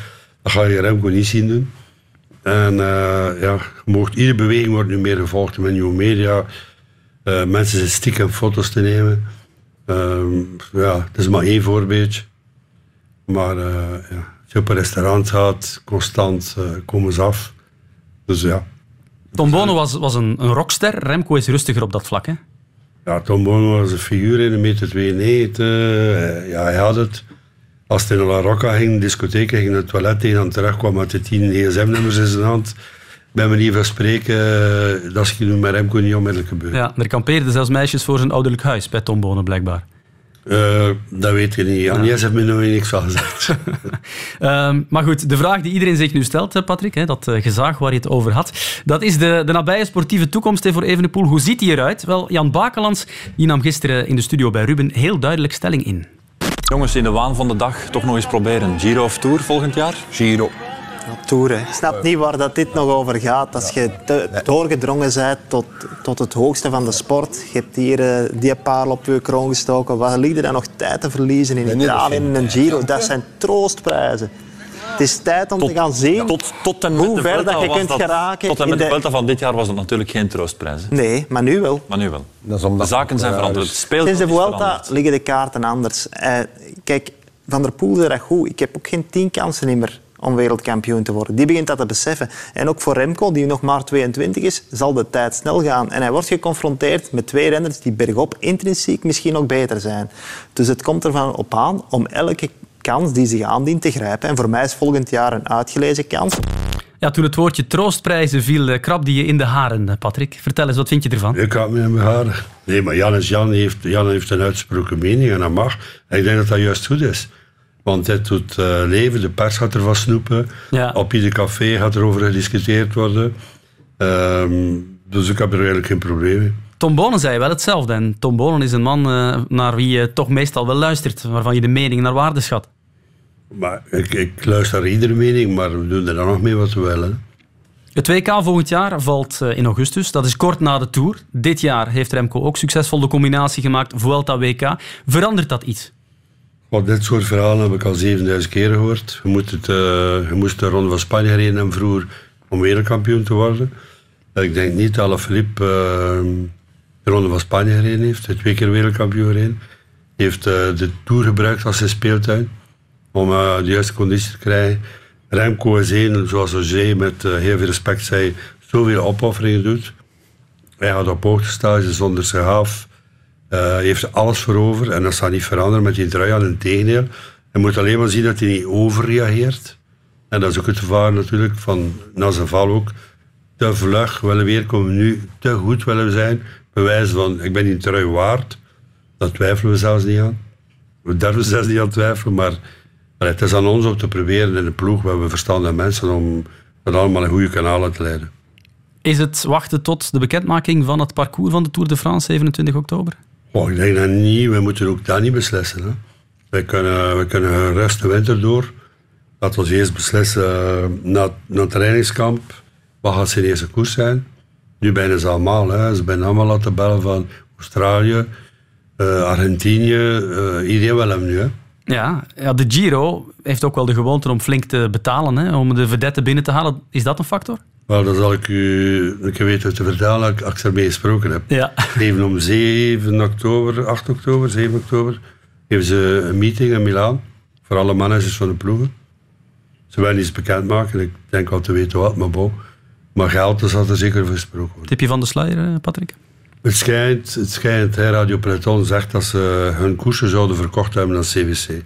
Dat ga je Remco niet zien doen. En eh, ja, mocht, iedere beweging wordt nu meer gevolgd met nieuwe media. Eh, mensen zijn stiekem foto's te nemen. Ehm, ja, het is maar één voorbeeldje. Maar eh, ja, als je op een restaurant gaat, constant eh, komen ze af. Dus ja. Tom Bonen was, was een, een rockster. Remco is rustiger op dat vlak. Hè? Ja, Tom Bono was een figuur in een meter 92. Eh, ja, hij had het. Als hij naar La Rocca ging, discotheek, ging naar het toilet en terugkwam met de tien gsm-nummers in zijn hand. Bij manier van spreken, eh, dat is nu met Remco niet onmiddellijk gebeurd. Ja, er kampeerden zelfs meisjes voor zijn ouderlijk huis bij Tom Bonen, blijkbaar. Eh, dat weet je niet. Agnes heeft me nog niks van gezegd. Ehm, maar goed, de vraag die iedereen zich nu stelt, hè, Patrick, hè, dat eh, gezag waar je het over had, dat is de, de nabije sportieve toekomst hè, voor Evenepoel. Hoe ziet die eruit? Wel, Jan Bakelands die nam gisteren in de studio bij Ruben heel duidelijk stelling in. Jongens, in de waan van de dag toch nog eens proberen. Giro of Tour volgend jaar? Giro. Tour, hè. Ik snap niet waar dat dit nog over gaat. Als je te- doorgedrongen bent tot, tot het hoogste van de sport. Je hebt hier eh, die paal op je kroon gestoken. Wat ligt er dan nog tijd te verliezen in Italië in een Giro? Dat zijn troostprijzen. Het is tijd om te gaan zien Tot, tot en met hoe de ver Vuelta dat je kunt dat- geraken. Tot en met de de- Vuelta van dit jaar was het natuurlijk geen troostprijs. hè. Nee, maar nu wel. Maar nu wel. Dat is omdat De zaken zijn veranderd. Het Sinds de Vuelta liggen de kaarten anders. Eh, kijk, Van der Poel zei dat goed. Ik heb ook geen tien kansen meer om wereldkampioen te worden. Die begint dat te beseffen. En ook voor Remco, die nog maar 22 is, zal de tijd snel gaan. En hij wordt geconfronteerd met twee renners die bergop intrinsiek misschien nog beter zijn. Dus het komt ervan op aan om elke kans die zich aandient te grijpen. En voor mij is volgend jaar een uitgelezen kans. Ja, toen het woordje troostprijzen viel, eh, krabde je in de haren, eh, Patrick. Vertel eens, wat vind je ervan? Ik had me in mijn haren. Nee, maar Jan, is Jan, heeft, Jan heeft een uitsproken mening en dat mag. En ik denk dat dat juist goed is. Want dit doet eh, leven, de pers gaat ervan snoepen. Ja. Op ieder café gaat er over gediscuteerd worden. Ehm, dus ik heb er eigenlijk geen probleem mee. Tom Bonen zei wel hetzelfde. En Tom Bonen is een man eh, naar wie je toch meestal wel luistert, waarvan je de mening naar waarde schat. Maar ik, ik luister naar iedere mening, maar we doen er dan nog mee wat we willen. Het WK volgend jaar valt eh, in augustus. Dat is kort na de Tour. Dit jaar heeft Remco ook succesvol de combinatie gemaakt Vuelta-WK. Verandert dat iets? Dit soort verhalen heb ik al 7000 keer gehoord. Je, het, eh, je moest de Ronde van Spanje gereden vroeger om wereldkampioen te worden. Ik denk niet dat Philippe de Ronde van Spanje gereden heeft. Twee keer wereldkampioen gereden. Hij heeft eh, de Tour gebruikt als zijn speeltuin om eh, de juiste conditie te krijgen. Remco is één, zoals Roger met eh, heel veel respect zei, zoveel opofferingen doet. Hij gaat op hoogtestage zonder zich af. Hij heeft alles voor over en dat zal niet veranderen met die aan. Integendeel, hij moet alleen maar zien dat hij niet overreageert. En dat is ook het gevaar natuurlijk van na zijn val ook. Te vlug willen weer komen nu, te goed willen we zijn. Bewijs van, ik ben die trui waard. Dat twijfelen we zelfs niet aan. We durven zelfs niet aan twijfelen, maar het is aan ons om te proberen in de ploeg, we hebben verstandige mensen, om dat allemaal in goede kanalen te leiden. Is het wachten tot de bekendmaking van het parcours van de Tour de France 27 oktober? Oh, ik denk dat niet. We moeten ook dat niet beslissen. Hè. Wij, kunnen, wij kunnen de winter door. Laten we eerst beslissen eh, na, na het trainingskamp. Wat gaat zijn eerste koers zijn? Nu bijna ze allemaal. Hè. Ze zijn allemaal laten bellen van Australië, eh, Argentinië. eh, iedereen wil hem nu. Ja, ja, de Giro heeft ook wel de gewoonte om flink te betalen hè, om de vedette binnen te halen. Is dat een factor? Wel, dat zal ik u een keer weten te vertellen als ik- als ik ermee gesproken heb. Ja. Even om 7 oktober, 8 oktober, 7 oktober, hebben ze een meeting in Milaan voor alle managers van de ploegen. Ze willen iets bekendmaken, ik denk al te weten wat, maar bon. Maar geld, dat zal er zeker voor gesproken worden. Tipje van de sluier, eh, Patrick? Het schijnt, het schijnt hè, Radio Peloton zegt dat ze hun koersen zouden verkocht hebben aan CWC.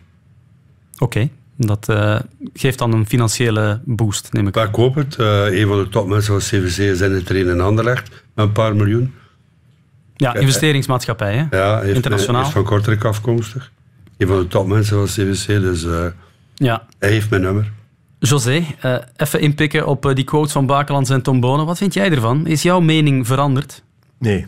Oké, dat eh, geeft dan een financiële boost, neem ik Maar ik hoop het. Eh, een van de topmensen van CWC is in het trainen in Anderlecht met een paar miljoen. Ja, investeringsmaatschappij, hè? Ja, heeft, Internationaal. hij is van Kortrijk afkomstig. Een van de topmensen van CWC, dus eh, Ja. hij heeft mijn nummer. José, eh, even inpikken op die quotes van Bakelands en Tom Bonen. Wat vind jij ervan? Is jouw mening veranderd? Nee.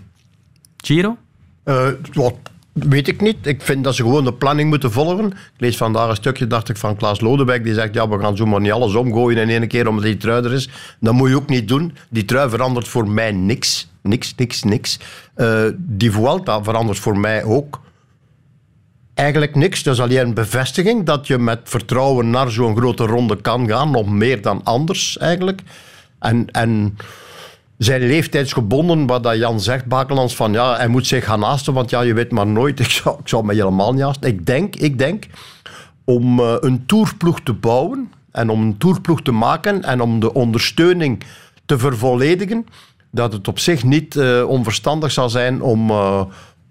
Giro? Eh, wat weet ik niet. Ik vind dat ze gewoon de planning moeten volgen. Ik lees vandaag een stukje, dacht ik, van Klaas Lodewijk. Die zegt, ja, we gaan zomaar niet alles omgooien in één keer omdat die trui er is. Dat moet je ook niet doen. Die trui verandert voor mij niks. Niks, niks, niks. Eh, die Vuelta verandert voor mij ook eigenlijk niks. Dat is alleen een bevestiging dat je met vertrouwen naar zo'n grote ronde kan gaan. Nog meer dan anders eigenlijk. En, en zijn leeftijdsgebonden, wat dat Jan zegt, Bakelands, van ja, hij moet zich gaan haasten, want ja, je weet maar nooit. Ik zou, ik zou me helemaal niet haasten. Ik denk, ik denk om uh, een toerploeg te bouwen en om een toerploeg te maken en om de ondersteuning te vervolledigen, dat het op zich niet uh, onverstandig zal zijn om, uh,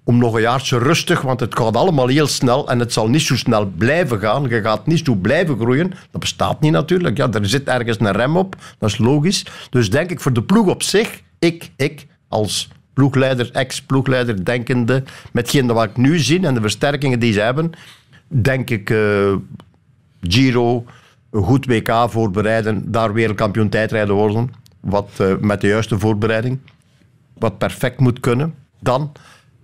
om nog een jaartje rustig, want het gaat allemaal heel snel en het zal niet zo snel blijven gaan. Je gaat niet zo blijven groeien. Dat bestaat niet natuurlijk. Ja, er zit ergens een rem op, dat is logisch. Dus denk ik voor de ploeg op zich, ik, ik als ploegleider, ex-ploegleider, denkende, met wat ik nu zie en de versterkingen die ze hebben, denk ik uh, Giro, een goed WK voorbereiden, daar wereldkampioen tijdrijden worden, wat uh, met de juiste voorbereiding, wat perfect moet kunnen. Dan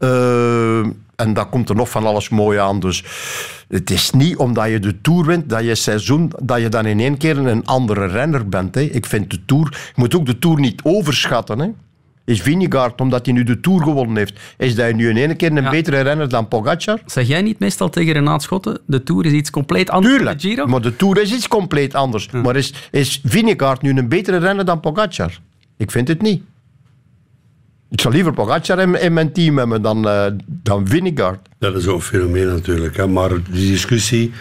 uh, en daar komt er nog van alles mooi aan. Dus het is niet omdat je de Tour wint, dat je seizoen, dat je dan in één keer een andere renner bent. Hè. Ik vind de Tour... Je moet ook de Tour niet overschatten. Hè. Is Vinegaard, omdat hij nu de Tour gewonnen heeft, is hij nu in één keer een ja. betere renner dan Pogacar? Zeg jij niet meestal tegen Renaat Schotten, de Tour is iets compleet anders Tuurlijk, dan de Giro? maar de Tour is iets compleet anders. Maar is, is Vinegaard nu een betere renner dan Pogacar? Ik vind het niet. Ik zou liever Pogacar in, in, mijn team hebben dan, uh, dan. Dat is ook een fenomeen natuurlijk. Hè. Maar die discussie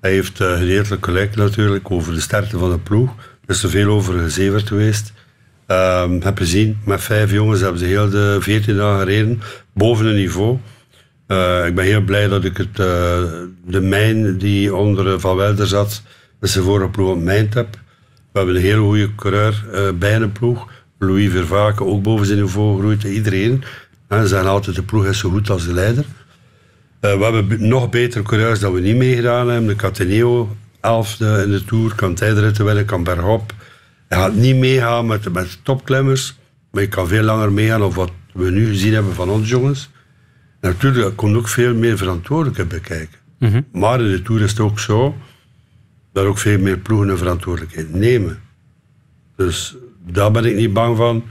heeft uh, gedeeltelijk gelijk natuurlijk over de sterkte van de ploeg. Er is er veel over gezeverd geweest. Um, heb gezien, met vijf jongens hebben ze heel de 14 dagen gereden, boven een niveau. Uh, ik ben heel blij dat ik het, de mijn die onder Van Welder zat, met zijn vorige ploeg ontmijnd heb. We hebben een hele goede coureur bij een ploeg. Louis Vervaken ook boven zijn niveau gegroeid. Iedereen. En ze zeggen altijd, de ploeg is zo goed als de leider. Uh, we hebben nog betere coureurs dan we niet meegedaan hebben. De Cateneo, elfde in de Tour, kan tijdritten winnen, kan bergop. Hij gaat niet meegaan met, met de topklimmers, maar je kan veel langer meegaan op wat we nu gezien hebben van onze jongens. En natuurlijk, er komt ook veel meer verantwoordelijkheid bij kijken. Mm -hmm. Maar in de Tour is het ook zo dat ook veel meer ploegen een verantwoordelijkheid nemen. Dus daar ben ik niet bang van.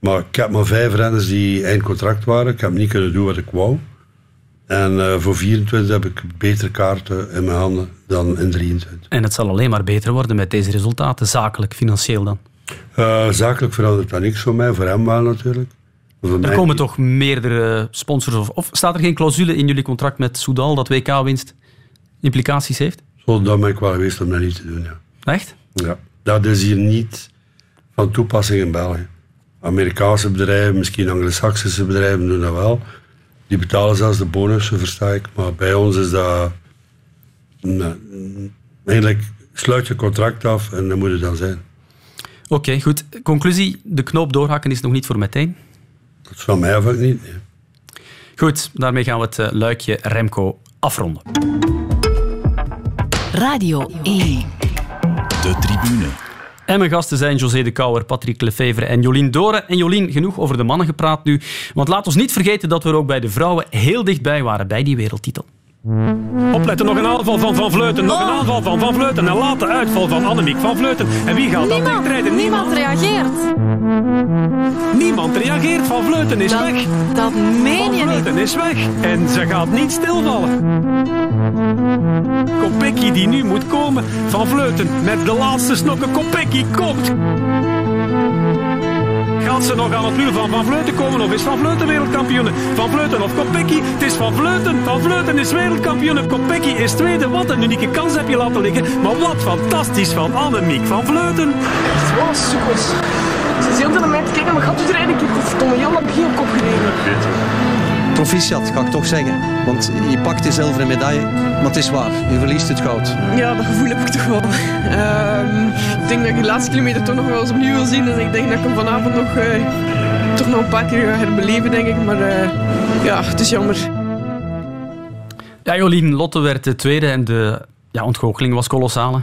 Maar ik heb maar vijf renners die eindcontract waren. Ik heb niet kunnen doen wat ik wou. En uh, voor 24 heb ik betere kaarten in mijn handen dan in 23. En het zal alleen maar beter worden met deze resultaten, zakelijk, financieel dan? Uh, zakelijk verandert dat niks voor mij, voor hem wel natuurlijk. Er komen toch meerdere sponsors? Of, of, staat er geen clausule in jullie contract met Soudal dat WK-winst implicaties heeft? Zo, dan ben ik wel geweest om dat niet te doen, ja. Echt? Ja. Dat is hier niet van toepassing in België. Amerikaanse bedrijven, misschien Anglo-Saxische bedrijven doen dat wel. Die betalen zelfs de bonussen, versta ik. Maar bij ons is dat... Nou, eigenlijk sluit je contract af en dan moet het dan zijn. Oké, okay, goed. Conclusie, de knoop doorhakken is nog niet voor meteen? Dat is van mij af ook niet, nee. Goed, daarmee gaan we het uh, luikje Remco afronden. Radio 1. De tribune. En mijn gasten zijn José de Kouwer, Patrick Lefevre en Jolien Doren. En Jolien, genoeg over de mannen gepraat nu. Want laat ons niet vergeten dat we er ook bij de vrouwen heel dichtbij waren bij die wereldtitel. Opletten, nog een aanval van Van Vleuten. Nog een aanval van Van Vleuten. En laat de uitval van Annemiek van Vleuten. En wie gaat niemand, dat wegrijden? Niemand. Niemand reageert. Niemand reageert. Van Vleuten is dat, weg. Dat meen van je Vleuten niet. is weg. En ze gaat niet stilvallen. Kopecky die nu moet komen. Van Vleuten met de laatste snokken. Kopecky komt. Gaat ze nog aan het wiel van Van Vleuten komen of is Van Vleuten wereldkampioen? Van Vleuten of Kopecky? Het is Van Vleuten. Van Vleuten is wereldkampioen. Kopecky is tweede. Wat een unieke kans heb je laten liggen. Maar wat fantastisch van Annemiek van Vleuten. Wow, super. Ze is heel de mij te kijken, maar gaat u rijden? Ik heb verdomme heel lang begin op kop gereden. Proficiat, ga ik toch zeggen. Want je pakt de zilveren medaille, maar het is waar. Je verliest het goud. Ja, dat gevoel heb ik toch wel. Um, ik denk dat ik de laatste kilometer toch nog wel eens opnieuw wil zien. Dus ik denk dat ik hem vanavond nog, uh, toch nog een paar keer ga herbeleven, denk ik. Maar uh, ja, het is jammer. Ja, Jolien, Lotte werd de tweede en de ja, ontgoocheling was kolossale.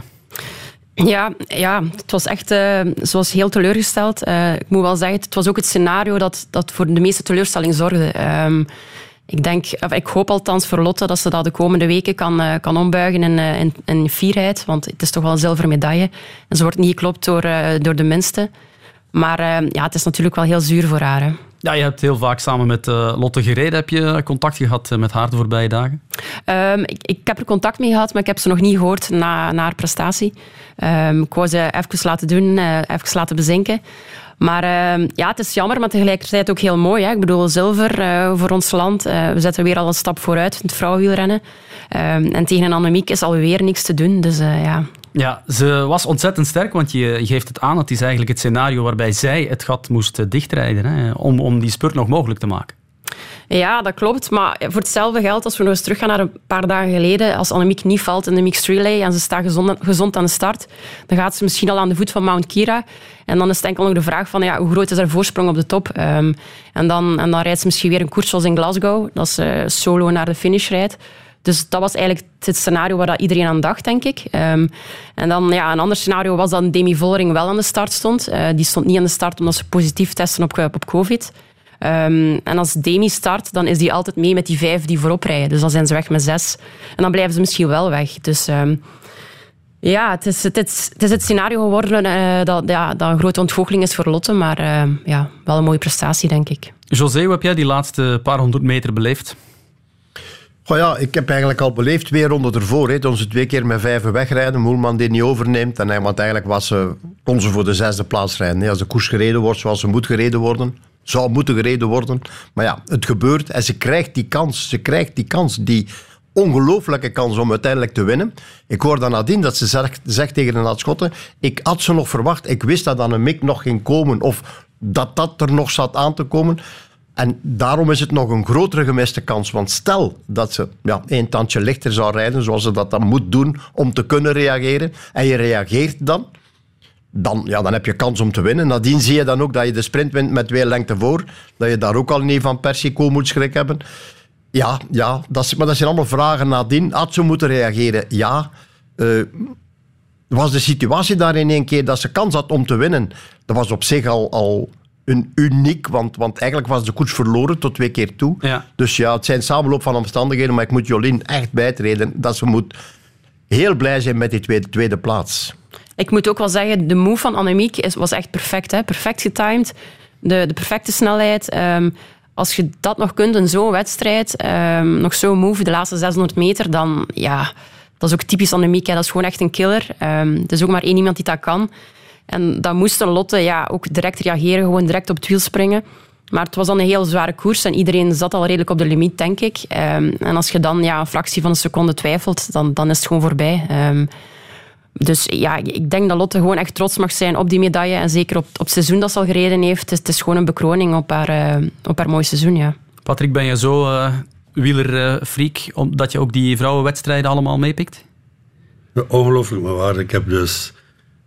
Ja, ja, het was echt uh, ze was heel teleurgesteld. Uh, ik moet wel zeggen, het was ook het scenario dat, dat voor de meeste teleurstelling zorgde. Um, ik, denk, of ik hoop althans voor Lotte dat ze dat de komende weken kan, uh, kan ombuigen in, in, in, fierheid. Want het is toch wel een zilveren medaille. En ze wordt niet geklopt door, door de minste. Maar ja, het is natuurlijk wel heel zuur voor haar. Hè. Ja, je hebt heel vaak samen met uh, Lotte gereden. Heb je contact gehad met haar de voorbije dagen? Um, ik, ik, heb er contact mee gehad, maar ik heb ze nog niet gehoord na, na haar prestatie. Um, ik wou ze even laten doen, uh, even laten bezinken. Maar uh, ja, het is jammer, maar tegelijkertijd ook heel mooi. Hè? Ik bedoel, zilver voor ons land. We zetten weer al een stap vooruit in het vrouwenwielrennen. en tegen een Annemiek is alweer niks te doen. Dus ja, ja, ze was ontzettend sterk, want je geeft het aan. Het is eigenlijk het scenario waarbij zij het gat moest dichtrijden hè, om, om die spurt nog mogelijk te maken. Ja, dat klopt. Maar voor hetzelfde geld, als we nog eens teruggaan naar een paar dagen geleden, als Annemiek niet valt in de mixed relay en ze staat gezond, gezond aan de start, dan gaat ze misschien al aan de voet van Mount Kira. En dan is het enkel nog de vraag van ja, hoe groot is haar voorsprong op de top? Um, en, dan, en dan rijdt ze misschien weer een koers zoals in Glasgow, dat ze solo naar de finish rijdt. Dus dat was eigenlijk het scenario waar dat iedereen aan dacht, denk ik. Um, en dan ja, een ander scenario was dat Demi Vollering wel aan de start stond. Uh, die stond niet aan de start omdat ze positief testen op, op COVID. Um, en als Demi start, dan is die altijd mee met die vijf die voorop rijden. Dus dan zijn ze weg met zes. En dan blijven ze misschien wel weg. Dus um, ja, het is het, het het scenario geworden uh, dat, ja, dat een grote ontgoocheling is voor Lotte. Maar ja, wel een mooie prestatie, denk ik. José, hoe heb jij die laatste paar honderd meter beleefd? Oh ja, ik heb eigenlijk al beleefd twee ronden ervoor. He, toen ze twee keer met vijven wegrijden, Moelman die niet overneemt. En, want eigenlijk was ze, kon ze voor de zesde plaats rijden. Als de koers gereden wordt zoals ze moet gereden worden, zou moeten gereden worden. Maar ja, het gebeurt en ze krijgt die kans. Ze krijgt die kans, die ongelooflijke kans om uiteindelijk te winnen. Ik hoor dan nadien dat ze zegt, tegen de Schotten, ik had ze nog verwacht, ik wist dat dan een mik nog ging komen of dat dat er nog zat aan te komen. En daarom is het nog een grotere gemiste kans. Want stel dat ze ja, een tandje lichter zou rijden, zoals ze dat dan moet doen om te kunnen reageren, en je reageert dan, dan, ja, dan heb je kans om te winnen. Nadien zie je dan ook dat je de sprint wint met twee lengte voor. Dat je daar ook al niet van Persico moet schrik hebben. Ja, ja dat is, maar dat zijn allemaal vragen nadien. Had ze moeten reageren? Ja. Uh, was de situatie daar in één keer dat ze kans had om te winnen? Dat was op zich al, al een uniek, want, want eigenlijk was de koets verloren tot twee keer toe. Ja. Dus ja, het zijn samenloop van omstandigheden, maar ik moet Jolien echt bijtreden dat ze moet heel blij zijn met die tweede, tweede plaats. Ik moet ook wel zeggen, de move van Annemiek is, was echt perfect. Hè? Perfect getimed. De, de perfecte snelheid. Um, als je dat nog kunt in zo'n wedstrijd, um, nog zo'n move, de laatste 600 meter, dan ja, dat is ook typisch Annemiek. Hè? Dat is gewoon echt een killer. Um, er is ook maar één iemand die dat kan. En dan moest Lotte ja, ook direct reageren, gewoon direct op het wiel springen. Maar het was dan een heel zware koers en iedereen zat al redelijk op de limiet, denk ik. Um, en als je dan ja, een fractie van een seconde twijfelt, dan, dan is het gewoon voorbij. Um, dus ja, ik denk dat Lotte gewoon echt trots mag zijn op die medaille. En zeker op, op het seizoen dat ze al gereden heeft. Het is, gewoon een bekroning op haar, uh, op haar mooi seizoen. Ja. Patrick, ben je zo uh, wielerfreak uh, omdat je ook die vrouwenwedstrijden allemaal meepikt? Ja, ongelooflijk maar waar. Ik heb dus...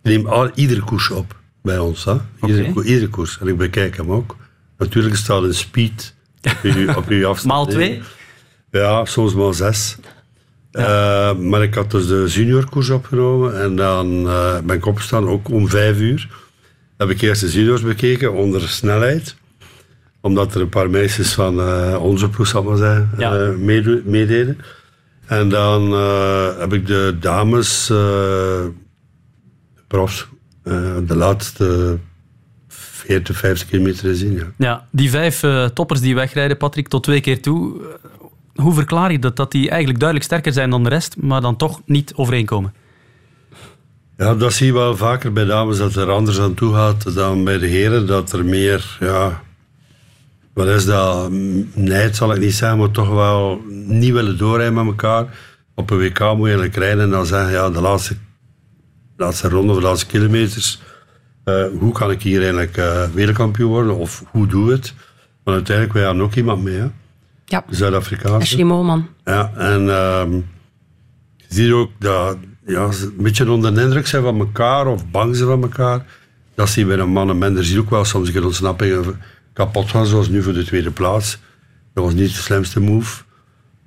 Ik neem al, iedere koers op bij ons. Hè? Iedere, okay. iedere koers. En ik bekijk hem ook. Natuurlijk staat een speed op je, op je afstand. Maal twee? Ja, soms maal zes. Ja. Uh, maar ik had dus de juniorkoers opgenomen en dan uh, ben ik opgestaan, ook om vijf uur. Heb ik eerst de juniors bekeken onder snelheid. Omdat er een paar meisjes van uh, onze ploeg, zal maar zeggen, ja. meededen. En dan heb ik de dames, profs, de laatste 40, 50 kilometer gezien. Ja. ja, die vijf toppers die wegrijden, Patrick, tot twee keer toe hoe verklaar je dat? Dat die eigenlijk duidelijk sterker zijn dan de rest, maar dan toch niet overeenkomen? Ja, dat zie je wel vaker bij dames dat er anders aan toe gaat dan bij de heren. Dat er meer, ja, wat is dat? Nijd zal ik niet zeggen, maar toch wel niet willen doorrijden met elkaar. Op een WK moet je eigenlijk rijden en dan zeggen, ja, de laatste, laatste ronde of de laatste kilometers, uh, hoe kan ik hier eigenlijk uh, wereldkampioen worden? Of hoe doe ik het? Maar uiteindelijk, wij hebben ook iemand mee, hè? Ja. Zuid-Afrikaanse. Ashley Molman. Ja, en um, je ziet ook dat ja, ze een beetje onder de indruk zijn van elkaar of bang zijn van elkaar. Dat zie je bij een man en men. Er zie je ook wel soms een ontsnapping kapot gaan, zoals nu voor de tweede plaats. Dat was niet de slimste move.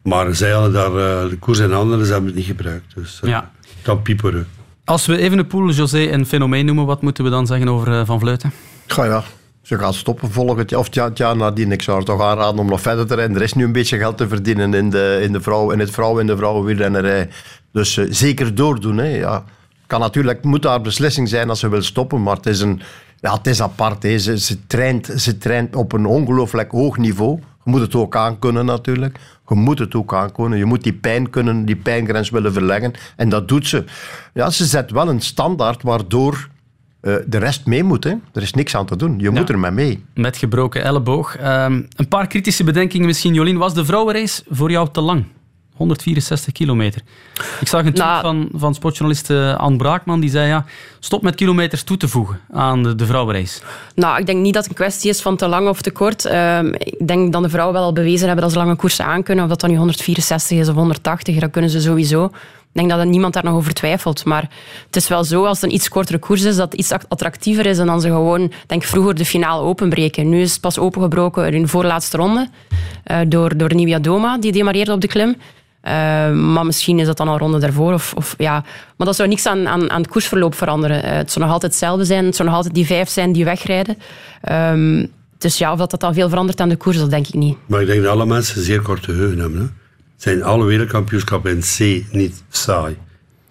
Maar zij hadden daar uh, de koers in handen en ze hebben het niet gebruikt. Dus uh, ja. dan pieperen. Als we even de pool José een fenomeen noemen, wat moeten we dan zeggen over uh, Van Vleuten? Ga ja, ze gaan stoppen volgend jaar, of ja, jaar nadien. Ik zou er toch aanraden om nog verder te rijden. Er is nu een beetje geld te verdienen in, de, in, de vrouw, in het vrouwen- en de vrouwenwielrennerij. Dus uh, zeker doordoen. Hè. Ja, kan natuurlijk, moet daar beslissing zijn als ze wil stoppen, maar het is een Ja, het is apart. Hè. Ze, ze, ze traint op een ongelooflijk hoog niveau. Je moet het ook aankunnen natuurlijk. Je moet het ook aankunnen. Je moet die pijn kunnen, die pijngrens willen verleggen. En dat doet ze. Ja, ze zet wel een standaard waardoor eh, de rest mee moet. Hè. Er is niks aan te doen. Je moet er maar mee. Met gebroken elleboog. Ehm, een paar kritische bedenkingen misschien, Jolien. Was de vrouwenrace voor jou te lang? 164 kilometer. Ik zag een tweet Nou- van, van sportjournalist eh, Anne Braakman. Die zei, ja, stop met kilometers toe te voegen aan de, de vrouwenrace. Nou, ik denk niet dat het een kwestie is van te lang of te kort. Ehm, ik denk dat de vrouwen wel al bewezen hebben dat ze lange koersen aankunnen. Of dat dan nu 164 is of 180, dat kunnen ze sowieso. Ik denk dat er niemand daar nog over twijfelt. Maar het is wel zo, als het een iets kortere koers is, dat het iets attractiever is dan dan ze gewoon, denk vroeger, de finale openbreken. Nu is het pas opengebroken in de voorlaatste ronde eh, door, door Nivia Doma, die demareerde op de klim. Eh, maar misschien is dat dan een ronde daarvoor. Of, of, ja. Maar dat zou niks aan, aan, aan het koersverloop veranderen. Eh, het zou nog altijd hetzelfde zijn. Het zou nog altijd die vijf zijn die wegrijden. Ehm, dus ja, of dat, dat dan veel verandert aan de koers, dat denk ik niet. Maar ik denk dat alle mensen zeer korte geheugen hebben. Hè. Zijn alle wereldkampioenschappen in C niet saai?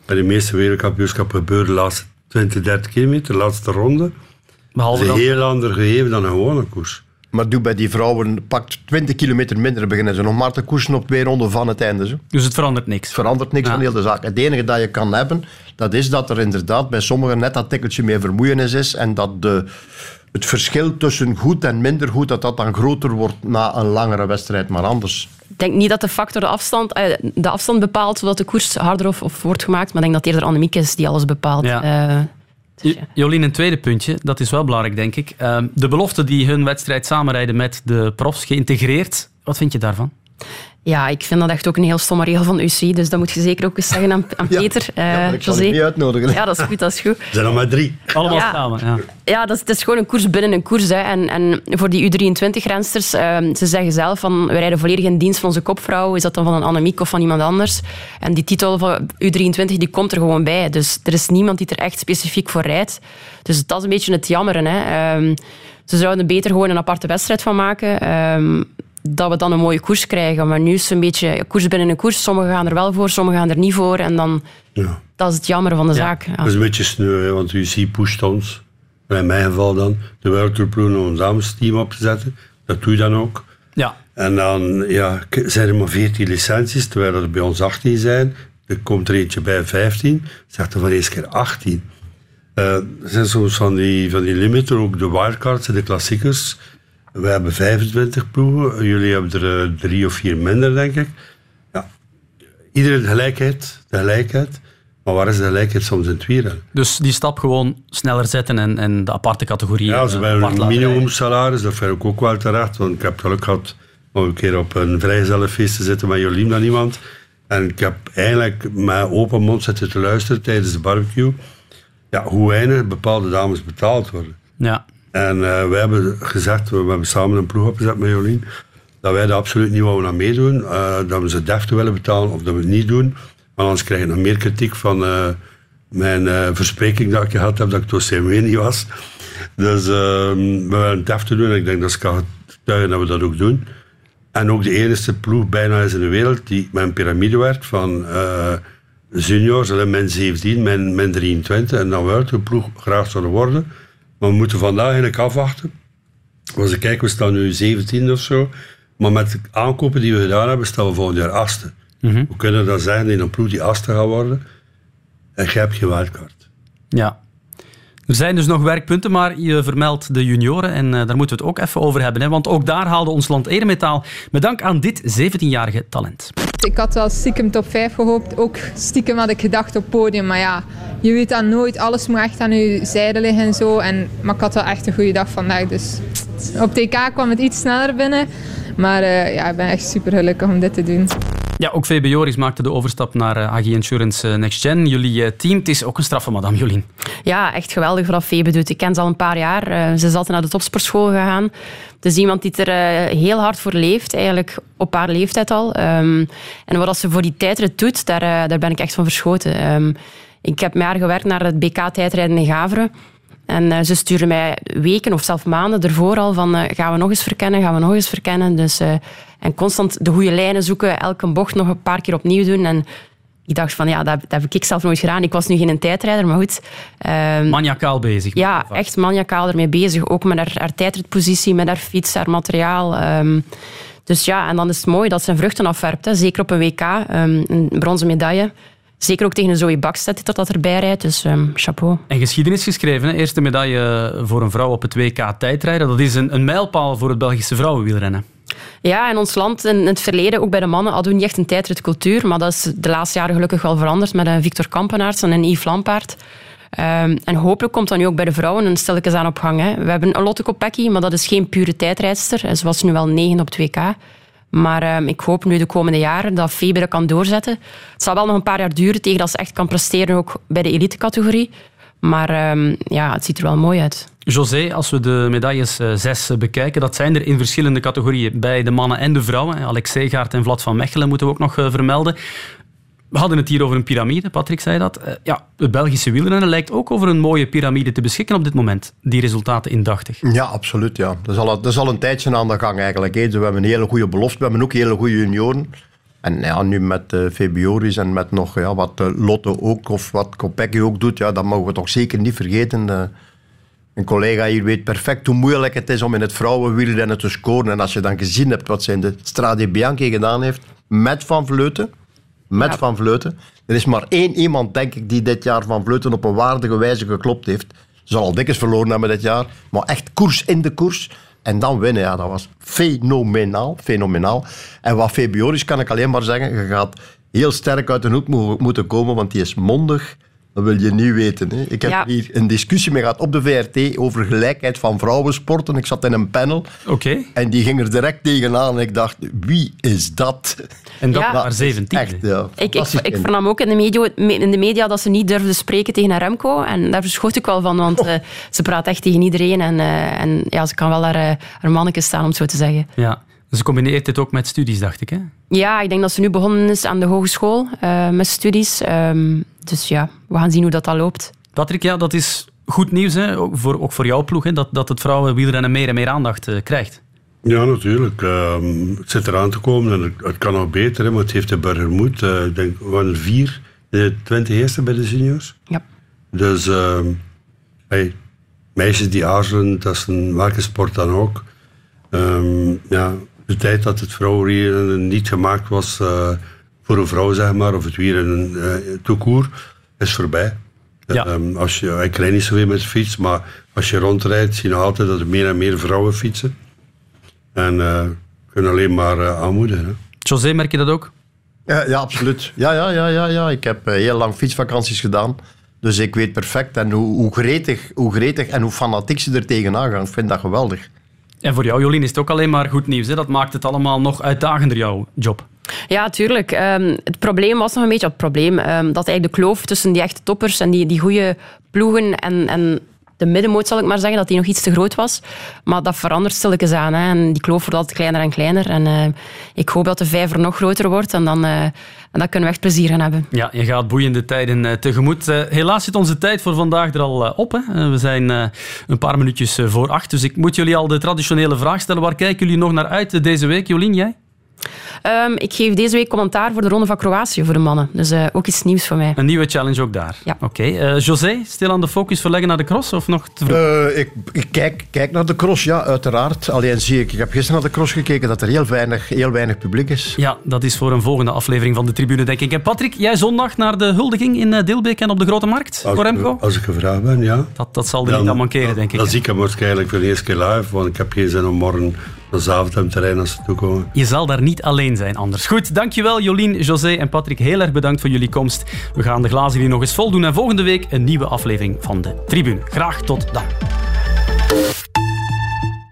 Bij de meeste wereldkampioenschappen gebeuren de laatste 20, 30 kilometer, de laatste ronde. Behalve dat is dan- een heel ander gegeven dan een gewone koers. Maar doe bij die vrouwen, pakt 20 kilometer minder, beginnen ze nog maar te koersen op twee ronden van het einde. Zo. Dus het verandert niks. Het verandert niks van heel de zaak. Het enige dat je kan hebben, dat is dat er inderdaad bij sommigen net dat tikkeltje meer vermoeienis is en dat de, het verschil tussen goed en minder goed, dat dat dan groter wordt na een langere wedstrijd. Maar anders... Ik denk niet dat de factor de afstand, eh, de afstand bepaalt zodat de koers harder of, of wordt gemaakt. Maar ik denk dat het eerder Annemiek is die alles bepaalt. Ja. Jo- Jolien, een tweede puntje, dat is wel belangrijk, denk ik. Ehm, de belofte die hun wedstrijd samenrijden met de profs geïntegreerd. Wat vind je daarvan? Ja, ik vind dat echt ook een heel stomme regel van UC. Dus dat moet je zeker ook eens zeggen aan, aan Peter. eh, maar ik zal José. het niet uitnodigen. Ja, dat is goed, dat is goed. Er zijn er maar drie. Allemaal Ja. samen, ja. Ja, dat is, het is gewoon een koers binnen een koers. Hè. En, en voor die U23-rensters, ze zeggen zelf van we rijden volledig in dienst van onze kopvrouw. Is dat dan van een Annemiek of van iemand anders? En die titel van U23 die komt er gewoon bij. Dus er is niemand die er echt specifiek voor rijdt. Dus dat is een beetje het jammeren. Hè. Ehm, ze zouden er beter gewoon een aparte wedstrijd van maken. Ehm, dat we dan een mooie koers krijgen. Maar nu is het een beetje koers binnen een koers. Sommigen gaan er wel voor, sommigen gaan er niet voor. En dan, dat is het jammer van de zaak. Ja. Dat is een beetje sneu, hè, want UC pusht ons, in mijn geval dan, de wereldtourploeg om een damesteam op te zetten. Dat doe je dan ook. Ja. En dan ja, zijn er maar 14 licenties, terwijl er bij ons 18 zijn. Er komt er eentje bij 15, zegt er van eens keer 18. Eh, er zijn soms van die, van die limiten, ook de wildcards en de klassiekers. We hebben 25 ploegen, jullie hebben er eh, drie of vier minder, denk ik. Ja, iedereen de gelijkheid, de gelijkheid. Maar waar is de gelijkheid soms in het wielrennen? Dus die stap gewoon sneller zetten en, en de aparte categorieën Ja, ze eh, hebben een minimumsalaris, dat vind ik ook wel terecht. Want ik heb geluk gehad om een keer op een vrijgezellenfeest te zitten met Jolien dan iemand. En ik heb eigenlijk met open mond zitten te luisteren tijdens de barbecue. Ja, hoe weinig bepaalde dames betaald worden. Ja. En eh, wij hebben gezegd, we hebben samen een ploeg opgezet met Jolien, dat wij daar absoluut niet wouden aan meedoen. eh, dat we ze deftig willen betalen of dat we het niet doen. Maar anders krijg je nog meer kritiek van eh, mijn verspreking dat ik gehad heb, dat ik door CMW niet was. Dus ehm, we willen deftig doen en ik denk dat ze kan getuigen dat we dat ook doen. En ook de enige ploeg bijna is in de wereld die met een piramide werkt van juniors, min 17, min, min 23 en dan wel de ploeg graag zouden worden. Maar we moeten vandaag eigenlijk afwachten. Als ik kijk, we staan nu 17 of zo. Maar met de aankopen die we gedaan hebben, staan we volgend jaar achtste. Hoe kunnen we dat zijn in een ploeg die achtste gaat worden? En je hebt geen wildcard. Ja. Er zijn dus nog werkpunten, maar je vermeldt de junioren en eh, daar moeten we het ook even over hebben. Hè, want ook daar haalde ons land eremetaal met dank aan dit 17-jarige talent. Ik had wel stiekem top 5 gehoopt. Ook stiekem had ik gedacht op podium. Maar ja, je weet dat nooit. Alles moet echt aan je zijde liggen en zo. En, maar ik had wel echt een goede dag vandaag. Dus op TK kwam het iets sneller binnen. Maar eh, ja, ik ben echt super gelukkig om dit te doen. Ja, ook VB Joris maakte de overstap naar eh, AG Insurance eh, Next Gen. Jullie eh, team, het is ook een straffe madame, Jolien. Ja, echt geweldig vanaf Febe doet. Ik ken ze al een paar jaar. Ze is altijd naar de topsportschool gegaan. Het is iemand die er heel hard voor leeft, eigenlijk op haar leeftijd al. Ehm, en wat ze voor die tijdrit doet, daar, daar ben ik echt van verschoten. Ehm, ik heb met haar gewerkt naar het BK-tijdrijden in Gaveren. En eh, ze sturen mij weken of zelfs maanden ervoor al van eh, gaan we nog eens verkennen, gaan we nog eens verkennen. Dus, eh, en constant de goede lijnen zoeken, elke bocht nog een paar keer opnieuw doen. En ik dacht van, ja, dat, dat heb ik zelf nooit gedaan. Ik was nu geen tijdrijder, maar goed. Ehm, Maniacaal bezig. ja, echt maniacaal ermee bezig. Ook met haar, haar tijdritpositie, met haar fiets, haar materiaal. Ehm, dus ja, en dan is het mooi dat ze vruchten afwerpt. Hè. Zeker op een WK, ehm, een bronzen medaille. Zeker ook tegen een Zoe Bakstedt dat dat erbij rijdt. Dus ehm, chapeau. En geschiedenis geschreven. Hè? Eerste medaille voor een vrouw op het WK tijdrijden. Dat is een, een mijlpaal voor het Belgische vrouwenwielrennen. Ja, in ons land in het verleden, ook bij de mannen, hadden we niet echt een tijdritcultuur. Maar dat is de laatste jaren gelukkig wel veranderd met een Victor Kampenaerts en een Yves Lampaard. Ehm, en hopelijk komt dat nu ook bij de vrouwen een stilletjes aan op gang. Hè. We hebben een Lotte Kopecky, maar dat is geen pure tijdrijdster. Ze was nu wel negen op het WK. Maar ehm, ik hoop nu de komende jaren dat dat kan doorzetten. Het zal wel nog een paar jaar duren tegen dat ze echt kan presteren, ook bij de elite-categorie. Maar ehm, ja, het ziet er wel mooi uit. José, als we de medailles eh, zes eh, bekijken, dat zijn er in verschillende categorieën. Bij de mannen en de vrouwen. Alex Seegaard en Vlad van Mechelen moeten we ook nog eh, vermelden. We hadden het hier over een piramide, Patrick zei dat. Eh, ja, het Belgische wielrennen lijkt ook over een mooie piramide te beschikken op dit moment. Die resultaten indachtig. Ja, absoluut. Ja. Dat, is al, een tijdje aan de gang eigenlijk. We hebben een hele goede belofte, we hebben ook hele goede junioren. En ja, nu met uh, Febioris en met nog ja, wat uh, Lotte ook, of wat Kopecky ook doet, ja, dat mogen we toch zeker niet vergeten. Een collega hier weet perfect hoe moeilijk het is om in het vrouwenwielrennen te scoren. En als je dan gezien hebt wat zij in de Strade Bianchi gedaan heeft met Van Vleuten, met ja. Van Vleuten. Er is maar één iemand, denk ik, die dit jaar Van Vleuten op een waardige wijze geklopt heeft. Ze zal al dikwijls verloren hebben dit jaar, maar echt koers in de koers. En dan winnen, ja, dat was fenomenaal, fenomenaal. En wat Febioris kan ik alleen maar zeggen, je gaat heel sterk uit de hoek mo moeten komen, want die is mondig. Dat wil je niet weten. Hè. Ik heb ja. hier een discussie mee gehad op de VRT over gelijkheid van vrouwensporten. Ik zat in een panel. Okay. En die ging er direct tegenaan. En ik dacht, wie is dat? En dat ja. maar 17. Echt, ja. Ik, ik, ik vernam ook in de, media, in de media dat ze niet durfde spreken tegen Remco. En daar verschoot ik wel van, want oh. uh, ze praat echt tegen iedereen. En, uh, en ja, ze kan wel haar, uh, haar manneke staan, om het zo te zeggen. Ja. Ze combineert dit ook met studies, dacht ik. Hè? Ja, ik denk dat ze nu begonnen is aan de hogeschool uh, met studies. Um, dus ja, we gaan zien hoe dat, dat loopt. Patrick, ja, dat is goed nieuws, hè? Ook, voor, ook voor jouw ploeg, hè? Dat, dat het vrouwenwielrennen meer en meer aandacht uh, krijgt. Ja, natuurlijk. Um, het zit eraan te komen en het, het kan nog beter, hè, maar het heeft de burger moed. Uh, ik denk, we waren vier, de twintig eerste bij de seniors. Ja. Dus uh, hey, meisjes die aarzelen, dat is een welke sport dan ook. Um, ja, de tijd dat het vrouwenwielrennen niet gemaakt was uh, voor een vrouw, zeg maar, of het wielrennen uh, toekoer, is voorbij. Ja. Um, als je, ik rijd niet zoveel met de fiets, maar als je rondrijdt, zie je nog altijd dat er meer en meer vrouwen fietsen. En uh, kunnen alleen maar uh, aanmoedigen. Hè. José, merk je dat ook? Ja, ja absoluut. Ja, ja, ja, ja, ja. Ik heb heel lang fietsvakanties gedaan. Dus ik weet perfect en hoe, hoe, gretig, hoe gretig en hoe fanatiek ze er tegenaan gaan. Ik vind dat geweldig. En voor jou, Jolien, is het ook alleen maar goed nieuws. Hè? Dat maakt het allemaal nog uitdagender, jouw job. Ja, tuurlijk. Um, het probleem was nog een beetje het probleem. Um, dat eigenlijk de kloof tussen die echte toppers en die, die goede ploegen en, en de middenmoot, zal ik maar zeggen, dat die nog iets te groot was. Maar dat verandert stilletjes aan. Hè. En die kloof wordt altijd kleiner en kleiner. En uh, ik hoop dat de vijver nog groter wordt. En dan, uh, en dan kunnen we echt plezier gaan hebben. Ja, je gaat boeiende tijden uh, tegemoet. helaas zit onze tijd voor vandaag er al op. Hè. we zijn een paar minuutjes voor acht. Dus ik moet jullie al de traditionele vraag stellen. Waar kijken jullie nog naar uit deze week? Jolien, jij? Um, ik geef deze week commentaar voor de Ronde van Kroatië voor de mannen. Dus uh, ook iets nieuws voor mij. Een nieuwe challenge ook daar. Ja. Oké. Okay. Uh, José, stil aan de focus verleggen naar de cross of nog te vroeg? Uh, ik, ik kijk, kijk, naar de cross, ja, uiteraard. Alleen zie ik, ik heb gisteren naar de cross gekeken, dat er heel weinig, heel weinig publiek is. Ja, dat is voor een volgende aflevering van de tribune, denk ik. En Patrick, jij zondag naar de huldiging in Dilbeek en op de Grote Markt als voor Remco? Ik, als ik gevraagd ben, ja. Dat, dat zal er dan, niet aan mankeren, denk ik. Dan zie ik hem waarschijnlijk voor de eerste keer live, want ik heb geen zin om morgen avond aan terrein als ze toekomen. Je zal daar niet alleen zijn anders. Goed, dankjewel Jolien, José en Patrick. Heel erg bedankt voor jullie komst. We gaan de glazen hier nog eens vol doen en volgende week een nieuwe aflevering van de Tribune. Graag tot dan.